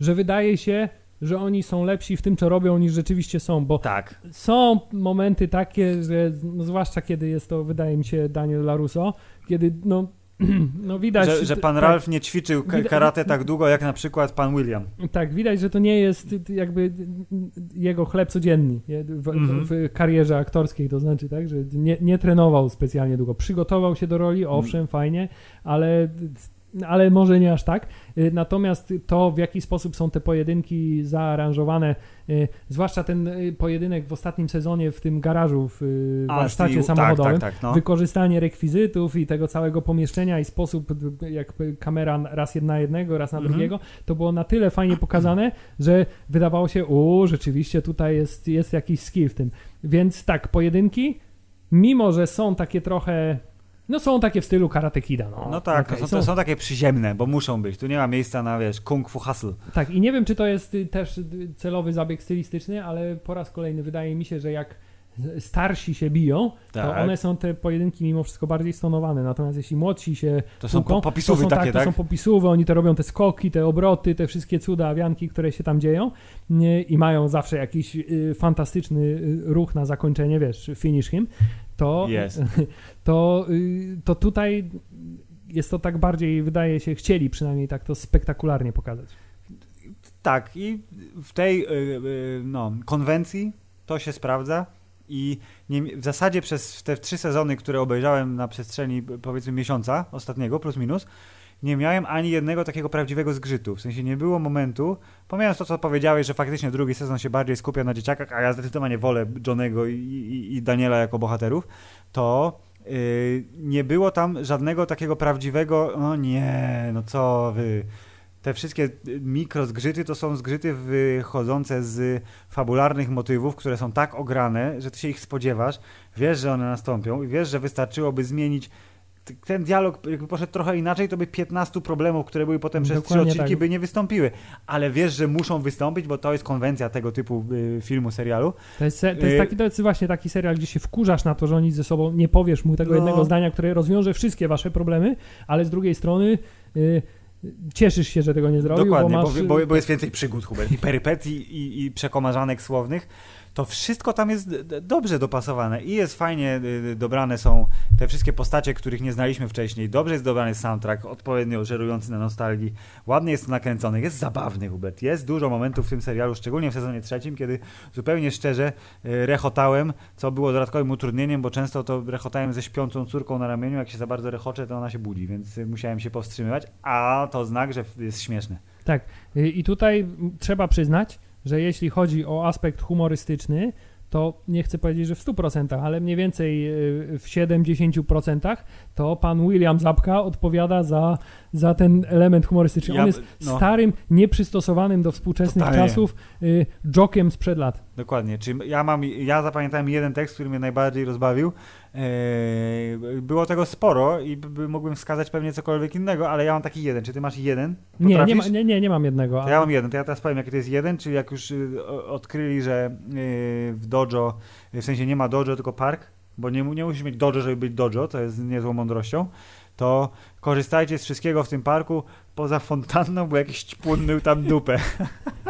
że wydaje się, że oni są lepsi w tym, co robią, niż rzeczywiście są, bo Tak. są momenty takie, że no, zwłaszcza kiedy jest to, wydaje mi się, Daniel LaRusso, kiedy no, no widać... Że, że pan tak, Ralph nie ćwiczył karate tak długo, jak na przykład pan William. Tak, widać, że to nie jest jakby jego chleb codzienny w, Mhm. w, karierze aktorskiej, to znaczy, tak, że nie, nie trenował specjalnie długo. Przygotował się do roli, owszem, fajnie, ale, ale może nie aż tak. Y, Natomiast to, w jaki sposób są te pojedynki zaaranżowane, y, zwłaszcza ten y, pojedynek w ostatnim sezonie w tym garażu w warsztacie samochodowym, Tak, tak, tak. No. wykorzystanie rekwizytów i tego całego pomieszczenia i sposób, jak kamera raz na jednego, raz na Mhm. drugiego, to było na tyle fajnie pokazane, że wydawało się, u, rzeczywiście tutaj jest, jest jakiś skill w tym. Więc tak, pojedynki, mimo że są takie trochę, no są takie w stylu Karate Kida. No, No tak, Okej, to są, to są takie przyziemne, bo muszą być. Tu nie ma miejsca na, wiesz, kung fu hustle. Tak, i nie wiem, czy to jest y, też y, celowy zabieg stylistyczny, ale po raz kolejny wydaje mi się, że jak starsi się biją, to Tak. one są te pojedynki mimo wszystko bardziej stonowane. Natomiast jeśli młodsi się To są tłuką, po, popisówy to są, takie, tak? tak? To są popisówy, oni to robią te skoki, te obroty, te wszystkie cuda, awianki, które się tam dzieją nie, i mają zawsze jakiś y, fantastyczny y, ruch na zakończenie, wiesz, finish him, to, Jest. to, y, to tutaj jest to tak bardziej, wydaje się, chcieli przynajmniej tak to spektakularnie pokazać. Tak, i w tej y, y, no, konwencji to się sprawdza. I nie, w zasadzie przez te trzy sezony, które obejrzałem na przestrzeni powiedzmy miesiąca ostatniego, plus minus, nie miałem ani jednego takiego prawdziwego zgrzytu. W sensie nie było momentu, pomijając to, co powiedziałeś, że faktycznie drugi sezon się bardziej skupia na dzieciakach, a ja zdecydowanie wolę Johnego i, i, i Daniela jako bohaterów, to yy, nie było tam żadnego takiego prawdziwego, no nie, no co wy. Te wszystkie mikrozgrzyty to są zgrzyty wychodzące z fabularnych motywów, które są tak ograne, że ty się ich spodziewasz, wiesz, że one nastąpią i wiesz, że wystarczyłoby zmienić ten dialog, jakby poszedł trochę inaczej, to by 15 problemów, które były potem przez trzy Dokładnie odcinki, tak. by nie wystąpiły. Ale wiesz, że muszą wystąpić, bo to jest konwencja tego typu y, filmu, serialu. To jest, to jest Y- taki, to jest właśnie taki serial, gdzie się wkurzasz na to, że oni ze sobą nie powiesz mu tego No. jednego zdania, które rozwiąże wszystkie wasze problemy, ale z drugiej strony y, cieszysz się, że tego nie zrobił, Dokładnie, bo bo, masz... bo, bo jest więcej przygód, Hubert, i perypetii, i, i przekomarzanek słownych. To wszystko tam jest dobrze dopasowane i jest fajnie dobrane są te wszystkie postacie, których nie znaliśmy wcześniej. Dobrze jest dobrany soundtrack, odpowiednio żerujący na nostalgii. Ładnie jest to nakręcony, jest zabawny, Hubert. Jest dużo momentów w tym serialu, szczególnie w sezonie trzecim, kiedy zupełnie szczerze rechotałem, co było dodatkowym utrudnieniem, bo często to rechotałem ze śpiącą córką na ramieniu. Jak się za bardzo rechoczę, to ona się budzi, więc musiałem się powstrzymywać, a to znak, że jest śmieszne. Tak. I tutaj trzeba przyznać, że jeśli chodzi o aspekt humorystyczny, to nie chcę powiedzieć, że w 100%, ale mniej więcej y, w 7-10% to pan William Zabka odpowiada za, za ten element humorystyczny. Ja, On jest no. starym, nieprzystosowanym do współczesnych Totalnie. czasów y, jokiem sprzed lat. Dokładnie. Czyli ja mam, ja zapamiętałem jeden tekst, który mnie najbardziej rozbawił. Eee, było tego sporo i mógłbym wskazać pewnie cokolwiek innego, ale ja mam taki jeden. Czy ty masz jeden? Nie, nie, ma, nie, nie, nie mam jednego. Ale... Ja mam jeden, to ja teraz powiem, jaki to jest jeden, czyli jak już y, odkryli, że y, w dojo, w sensie nie ma dojo, tylko park, bo nie, nie musisz mieć dojo, żeby być dojo, to jest niezłą mądrością, to korzystajcie z wszystkiego w tym parku, poza fontanną, bo jakiś ćpun mył tam dupę.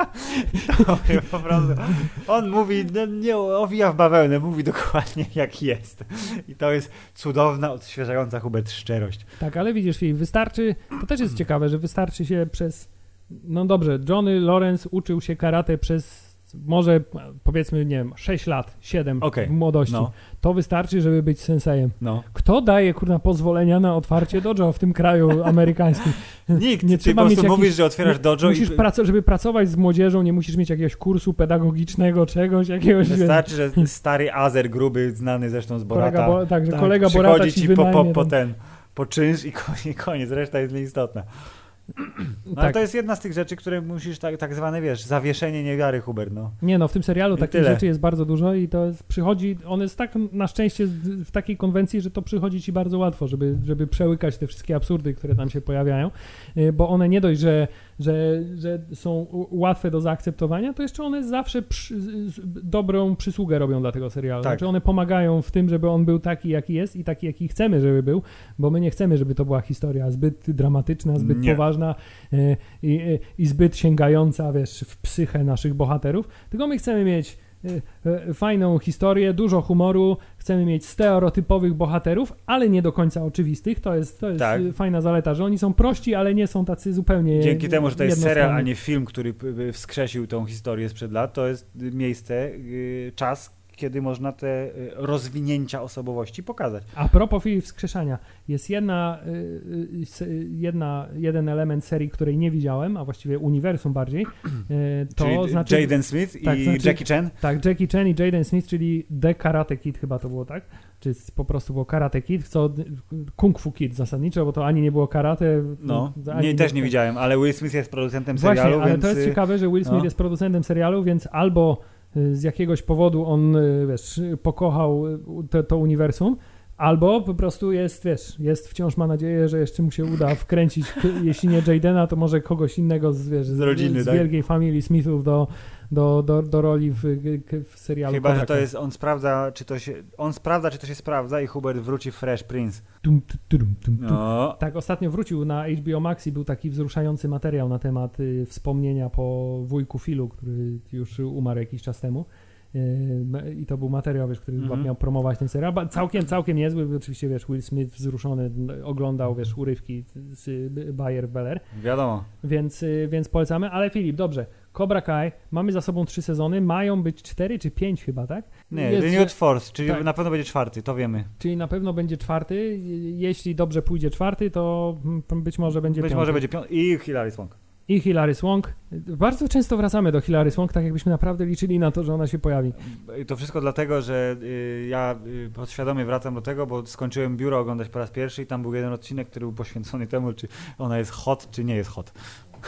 to po prostu. On mówi, no, nie owija w bawełnę, mówi dokładnie jak jest. I to jest cudowna, odświeżająca Hubert szczerość. Tak, ale widzisz, wystarczy, to też jest ciekawe, że wystarczy się przez, no dobrze, Johnny Lawrence uczył się karate przez może powiedzmy, nie wiem, 6 lat, 7 okay. w młodości, no. to wystarczy, żeby być sensejem. No. Kto daje, kurna, pozwolenia na otwarcie dojo w tym kraju amerykańskim? Nikt. Nie Ty po prostu mówisz, że otwierasz dojo musisz i... Praco- żeby pracować z młodzieżą, nie musisz mieć jakiegoś kursu pedagogicznego, czegoś, jakiegoś... Wystarczy, że stary Azer gruby, znany zresztą z Borata. Bo, tak, że tak, kolega Borata ci, ci po, po, po ten, po czynsz i koniec, reszta jest nieistotna. No tak. ale to jest jedna z tych rzeczy, które musisz tak, tak zwane, wiesz, zawieszenie niewiary, Hubert, no. Nie no, w tym serialu I takich tyle. rzeczy jest bardzo dużo i to jest, przychodzi, on jest tak na szczęście w takiej konwencji, że to przychodzi ci bardzo łatwo, żeby, żeby przełykać te wszystkie absurdy, które tam się pojawiają, y, bo one nie dość, że że, że są łatwe do zaakceptowania, to jeszcze one zawsze przy, dobrą przysługę robią dla tego serialu. Tak. Znaczy one pomagają w tym, żeby on był taki, jaki jest i taki, jaki chcemy, żeby był, bo my nie chcemy, żeby to była historia zbyt dramatyczna, zbyt nie. poważna e, i, i zbyt sięgająca, wiesz, w psychę naszych bohaterów, tylko my chcemy mieć E, e, fajną historię, dużo humoru, chcemy mieć stereotypowych bohaterów, ale nie do końca oczywistych. To jest, to jest tak. fajna zaleta, że oni są prości, ale nie są tacy zupełnie. Dzięki temu, że to jest serial, a nie film, który wskrzesił tą historię sprzed lat, to jest miejsce, y, czas, kiedy można te y, rozwinięcia osobowości pokazać. A propos wskrzeszania, jest jedna, y, jedna, jeden element serii, której nie widziałem, a właściwie uniwersum bardziej. To czyli znaczy, Jaden Smith tak, i znaczy, Jackie Chan? Tak, Jackie Chan i Jaden Smith, czyli The Karate Kid chyba to było, tak? Czy po prostu było Karate Kid, co Kung Fu Kid zasadniczo, bo to ani nie było karate. No, nie, też nie widziałem, ale Will Smith jest producentem serialu, Właśnie, ale więc... to jest ciekawe, że Will Smith no. jest producentem serialu, więc albo z jakiegoś powodu on, y, wiesz, pokochał y, to, to uniwersum, Albo po prostu jest, wiesz, jest wciąż ma nadzieję, że jeszcze mu się uda wkręcić, jeśli nie Jadena, to może kogoś innego z, wiesz, z, rodziny, z, z tak? wielkiej familii Smithów do, do, do, do roli w, w serialu. Chyba, że to jest, on sprawdza, czy to się, on sprawdza, czy to się sprawdza i Hubert wróci Fresh Prince. Tum, tum, tum, no. Tak, ostatnio wrócił na HBO Max i był taki wzruszający materiał na temat y, wspomnienia po wujku Filu, który już umarł jakiś czas temu. Y, I to był materiał, wiesz, który mm -hmm. miał promować ten serial. Całkiem, całkiem niezły. Oczywiście, wiesz, Will Smith wzruszony oglądał, wiesz, urywki z Bayer Beller. Wiadomo. Więc, y, więc polecamy. Ale Filip, dobrze. Cobra Kai, mamy za sobą trzy sezony, mają być cztery czy pięć chyba, tak? Nie, Jest, Renewed Force, czyli tak. na pewno będzie czwarty, to wiemy. Czyli na pewno będzie czwarty, jeśli dobrze pójdzie czwarty, to być może będzie Być piąty. może będzie piąty i Hilary Swank. I Hilary Swank. Bardzo często wracamy do Hilary Swank, tak jakbyśmy naprawdę liczyli na to, że ona się pojawi. To wszystko dlatego, że y, ja y, podświadomie wracam do tego, bo skończyłem biuro oglądać po raz pierwszy i tam był jeden odcinek, który był poświęcony temu, czy ona jest hot, czy nie jest hot.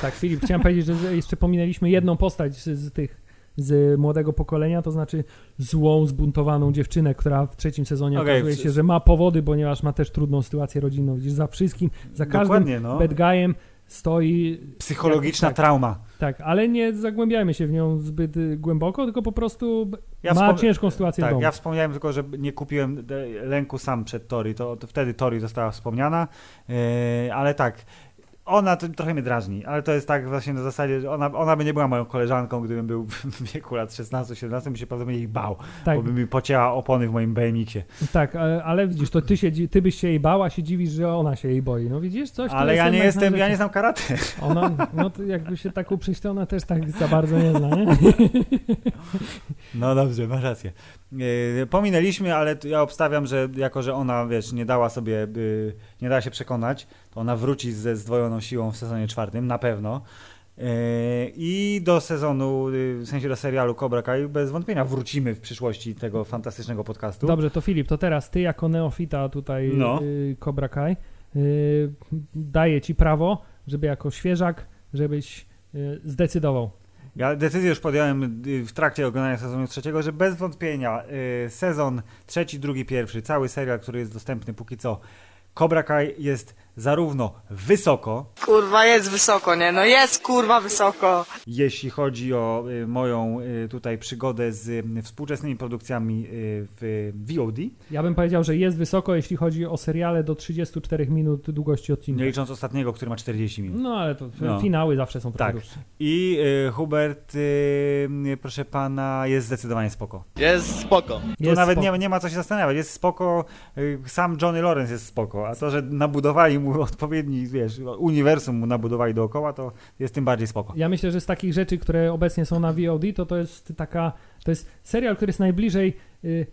Tak, Filip, chciałem powiedzieć, że jeszcze pominęliśmy jedną postać z, z tych z młodego pokolenia, to znaczy złą, zbuntowaną dziewczynę, która w trzecim sezonie okay, okazuje się, że ma powody, ponieważ ma też trudną sytuację rodzinną. Widzisz, za wszystkim, za każdym no. bad guyem stoi... Psychologiczna tak, trauma. Tak, ale nie zagłębiajmy się w nią zbyt y, głęboko, tylko po prostu ja ma ciężką sytuację tak, w domu. Ja wspomniałem tylko, że nie kupiłem lęku sam przed Tori, to, to wtedy Tori została wspomniana, yy, ale tak, Ona to trochę mnie drażni, ale to jest tak właśnie na zasadzie, że ona, ona by nie była moją koleżanką, gdybym był w wieku lat 16-17, bym się prawdopodobnie jej bał, Tak, bo by mi pocięła opony w moim BMX-ie. tak, ale, ale widzisz, to ty, się, ty byś się jej bała, się dziwisz, że ona się jej boi. No widzisz, coś Ale ja nie jestem, ja nie znam karate. Ona, no to jakby się tak uprzeć, to ona też tak za bardzo nie zna, nie? No dobrze, masz rację. Yy, pominęliśmy, ale ja obstawiam, że jako, że ona, wiesz, nie dała sobie, yy, nie dała się przekonać, to ona wróci ze zdwojoną siłą w sezonie czwartym, na pewno. Yy, I do sezonu, yy, w sensie do serialu Cobra Kai bez wątpienia wrócimy w przyszłości tego fantastycznego podcastu. Dobrze, to Filip, to teraz ty jako neofita tutaj No. y, Cobra Kai daję ci prawo, żeby jako świeżak, żebyś zdecydował. Ja decyzję już podjąłem w trakcie oglądania sezonu trzeciego, że bez wątpienia sezon trzeci, drugi, pierwszy, cały serial, który jest dostępny póki co, Cobra Kai jest zarówno wysoko, Kurwa, jest wysoko, nie? No jest kurwa wysoko. jeśli chodzi o y, moją y, tutaj przygodę z y, współczesnymi produkcjami y, w VOD, Ja bym powiedział, że jest wysoko, jeśli chodzi o seriale do 34 minut długości odcinka. nie licząc ostatniego, który ma 40 minut. No ale to No. finały zawsze są trochę Tak. dłuższe. I y, Hubert, y, proszę pana, jest zdecydowanie spoko. Jest spoko. Tu Jest nawet spoko. nie, ma- nie ma co się zastanawiać, jest spoko, y, sam Johnny Lawrence jest spoko, a to, że nabudowali mu odpowiedni, wiesz, uniwersum mu nabudowali dookoła, to jest tym bardziej spoko. Ja myślę, że z takich rzeczy, które obecnie są na VOD, to to jest taka, to jest serial, który jest najbliżej y,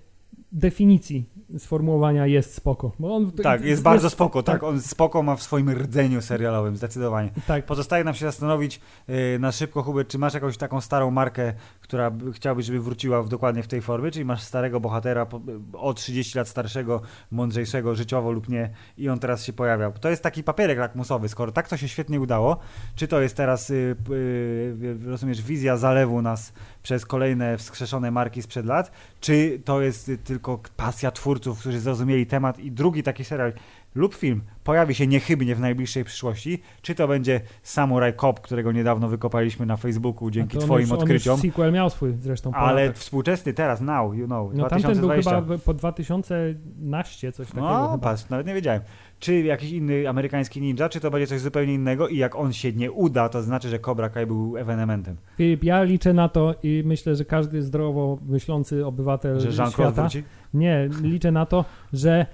definicji sformułowania jest spoko. On, Tak, jest bardzo spoko, tak, on spoko ma w swoim rdzeniu serialowym, zdecydowanie. tak. Pozostaje nam się zastanowić y, na szybko, Hubert, czy masz jakąś taką starą markę, która by- chciałbyś, żeby wróciła w, dokładnie w tej formie, czyli masz starego bohatera o 30 lat starszego, mądrzejszego życiowo lub nie i on teraz się pojawiał. To jest taki papierek lakmusowy, skoro tak to się świetnie udało, czy to jest teraz, y, y, rozumiesz, wizja zalewu nas przez kolejne wskrzeszone marki sprzed lat, czy to jest tylko pasja twórców, którzy zrozumieli temat? I drugi taki serial lub film pojawi się niechybnie w najbliższej przyszłości, czy to będzie Samurai Cop, którego niedawno wykopaliśmy na Facebooku dzięki twoim już, odkryciom, sequel miał swój zresztą. ale współczesny teraz, now, you know, No tamten był 2020. chyba po 2011, coś takiego. No, chyba. patrz, nawet nie wiedziałem. Czy jakiś inny amerykański ninja, czy to będzie coś zupełnie innego i jak on się nie uda, to znaczy, że Cobra Kai był ewenementem. Filip, ja liczę na to i myślę, że każdy zdrowo myślący obywatel Że Jean-Claude świata... wróci? Nie, liczę na to, że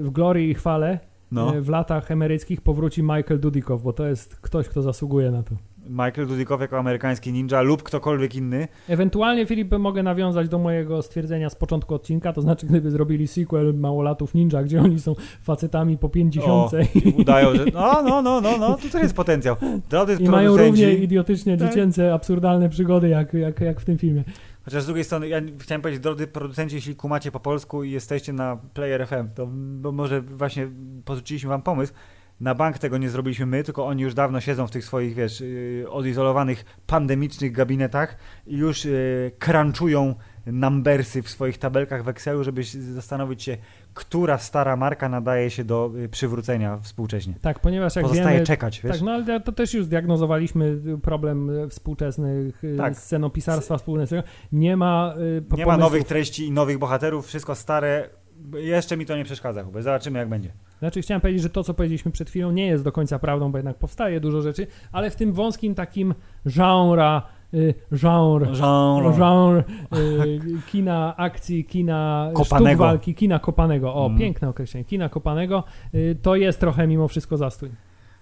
w glorii i chwale No. y, w latach emeryckich powróci Michael Dudikow, bo to jest ktoś, kto zasługuje na to. Michael Dudikow jako amerykański ninja lub ktokolwiek inny. Ewentualnie, Filip, mogę nawiązać do mojego stwierdzenia z początku odcinka, to znaczy, gdyby zrobili sequel Małolatów Ninja, gdzie oni są facetami po 50 O, i, Udają, że no, no, no, no, no, tu też jest potencjał. Drodzy i mają równie idiotycznie Tak. dziecięce, absurdalne przygody, jak, jak, jak w tym filmie. Chociaż z drugiej strony, ja chciałem powiedzieć, drodzy producenci, jeśli kumacie po polsku i jesteście na Player FM, to może właśnie podrzuciliśmy wam pomysł. Na bank tego nie zrobiliśmy my, tylko oni już dawno siedzą w tych swoich, wiesz, yy, odizolowanych, pandemicznych gabinetach i już yy, crunchują numbersy w swoich tabelkach w Excelu, żeby zastanowić się, która stara marka nadaje się do yy, przywrócenia współcześnie. Tak, ponieważ jak Pozostaje wiemy... czekać, wiesz? Tak, no ale to też już zdiagnozowaliśmy problem e, współczesnych Tak. scenopisarstwa współczesnego. Nie ma nie ma nowych treści i nowych bohaterów, wszystko stare. Jeszcze mi to nie przeszkadza, Hubert. Zobaczymy, jak będzie. Znaczy chciałem powiedzieć, że to, co powiedzieliśmy przed chwilą, nie jest do końca prawdą, bo jednak powstaje dużo rzeczy, ale w tym wąskim takim genre, y, genre, Genre. genre y, kina akcji, kina Kopanego. sztuk walki, kina kopanego. O, Mm. piękne określenie. Kina kopanego y, to jest trochę mimo wszystko zastój.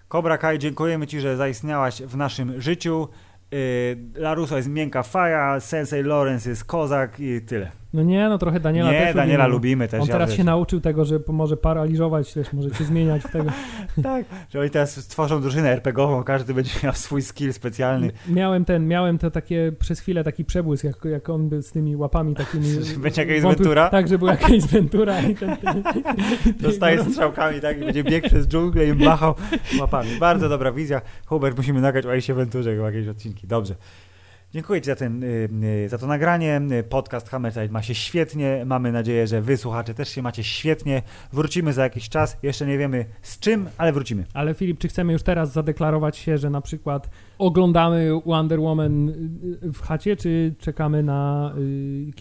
Cobra Kai, dziękujemy Ci, że zaistniałaś w naszym życiu. Laruso jest miękka faja, Sensei Lawrence jest kozak i tyle. No nie, no trochę Daniela nie, też Daniela lubimy. lubimy też. On ja teraz też. się nauczył tego, że może paraliżować, też może się zmieniać w tego. Tak, że oni teraz stworzą drużynę RPGową, każdy będzie miał swój skill specjalny. Miałem ten, miałem to takie przez chwilę taki przebłysk, jak, jak on był z tymi łapami takimi. Że będzie jakaś Ventura? Tak, że był jakaś Ventura i ten, ten, Dostaje strzałkami, tak, i będzie biegł przez dżunglę i machał łapami. Bardzo dobra wizja. Hubert, musimy nagrać o Ace Venturze jakieś odcinki. Dobrze. Dziękuję Ci za, ten, y, y, za to nagranie. Podcast Hammerside ma się świetnie. Mamy nadzieję, że Wy, słuchacze, też się macie świetnie. Wrócimy za jakiś czas. Jeszcze nie wiemy z czym, ale wrócimy. Ale Filip, czy chcemy już teraz zadeklarować się, że na przykład oglądamy Wonder Woman w chacie, czy czekamy na y,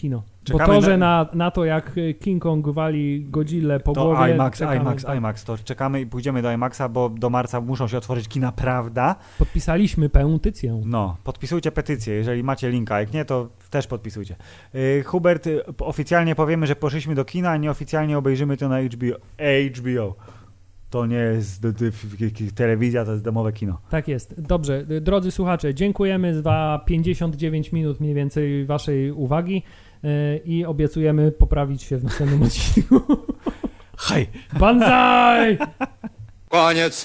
kino? Bo to, że na, na to, jak King Kong wali Godzilla po to głowie... IMAX, czekamy, IMAX, tak. IMAX, to czekamy i pójdziemy do IMAXa, bo do marca muszą się otworzyć kina Prawda. Podpisaliśmy petycję. No, podpisujcie petycję, jeżeli macie linka, jak nie, to też podpisujcie. Yy, Hubert, y, oficjalnie powiemy, że poszliśmy do kina, a nieoficjalnie obejrzymy to na HBO. HBO. To nie jest telewizja, to jest domowe kino. Tak jest. Dobrze, drodzy słuchacze, dziękujemy za 59 minut mniej więcej waszej uwagi i obiecujemy poprawić się w następnym odcinku. Hej! Banzai! Koniec.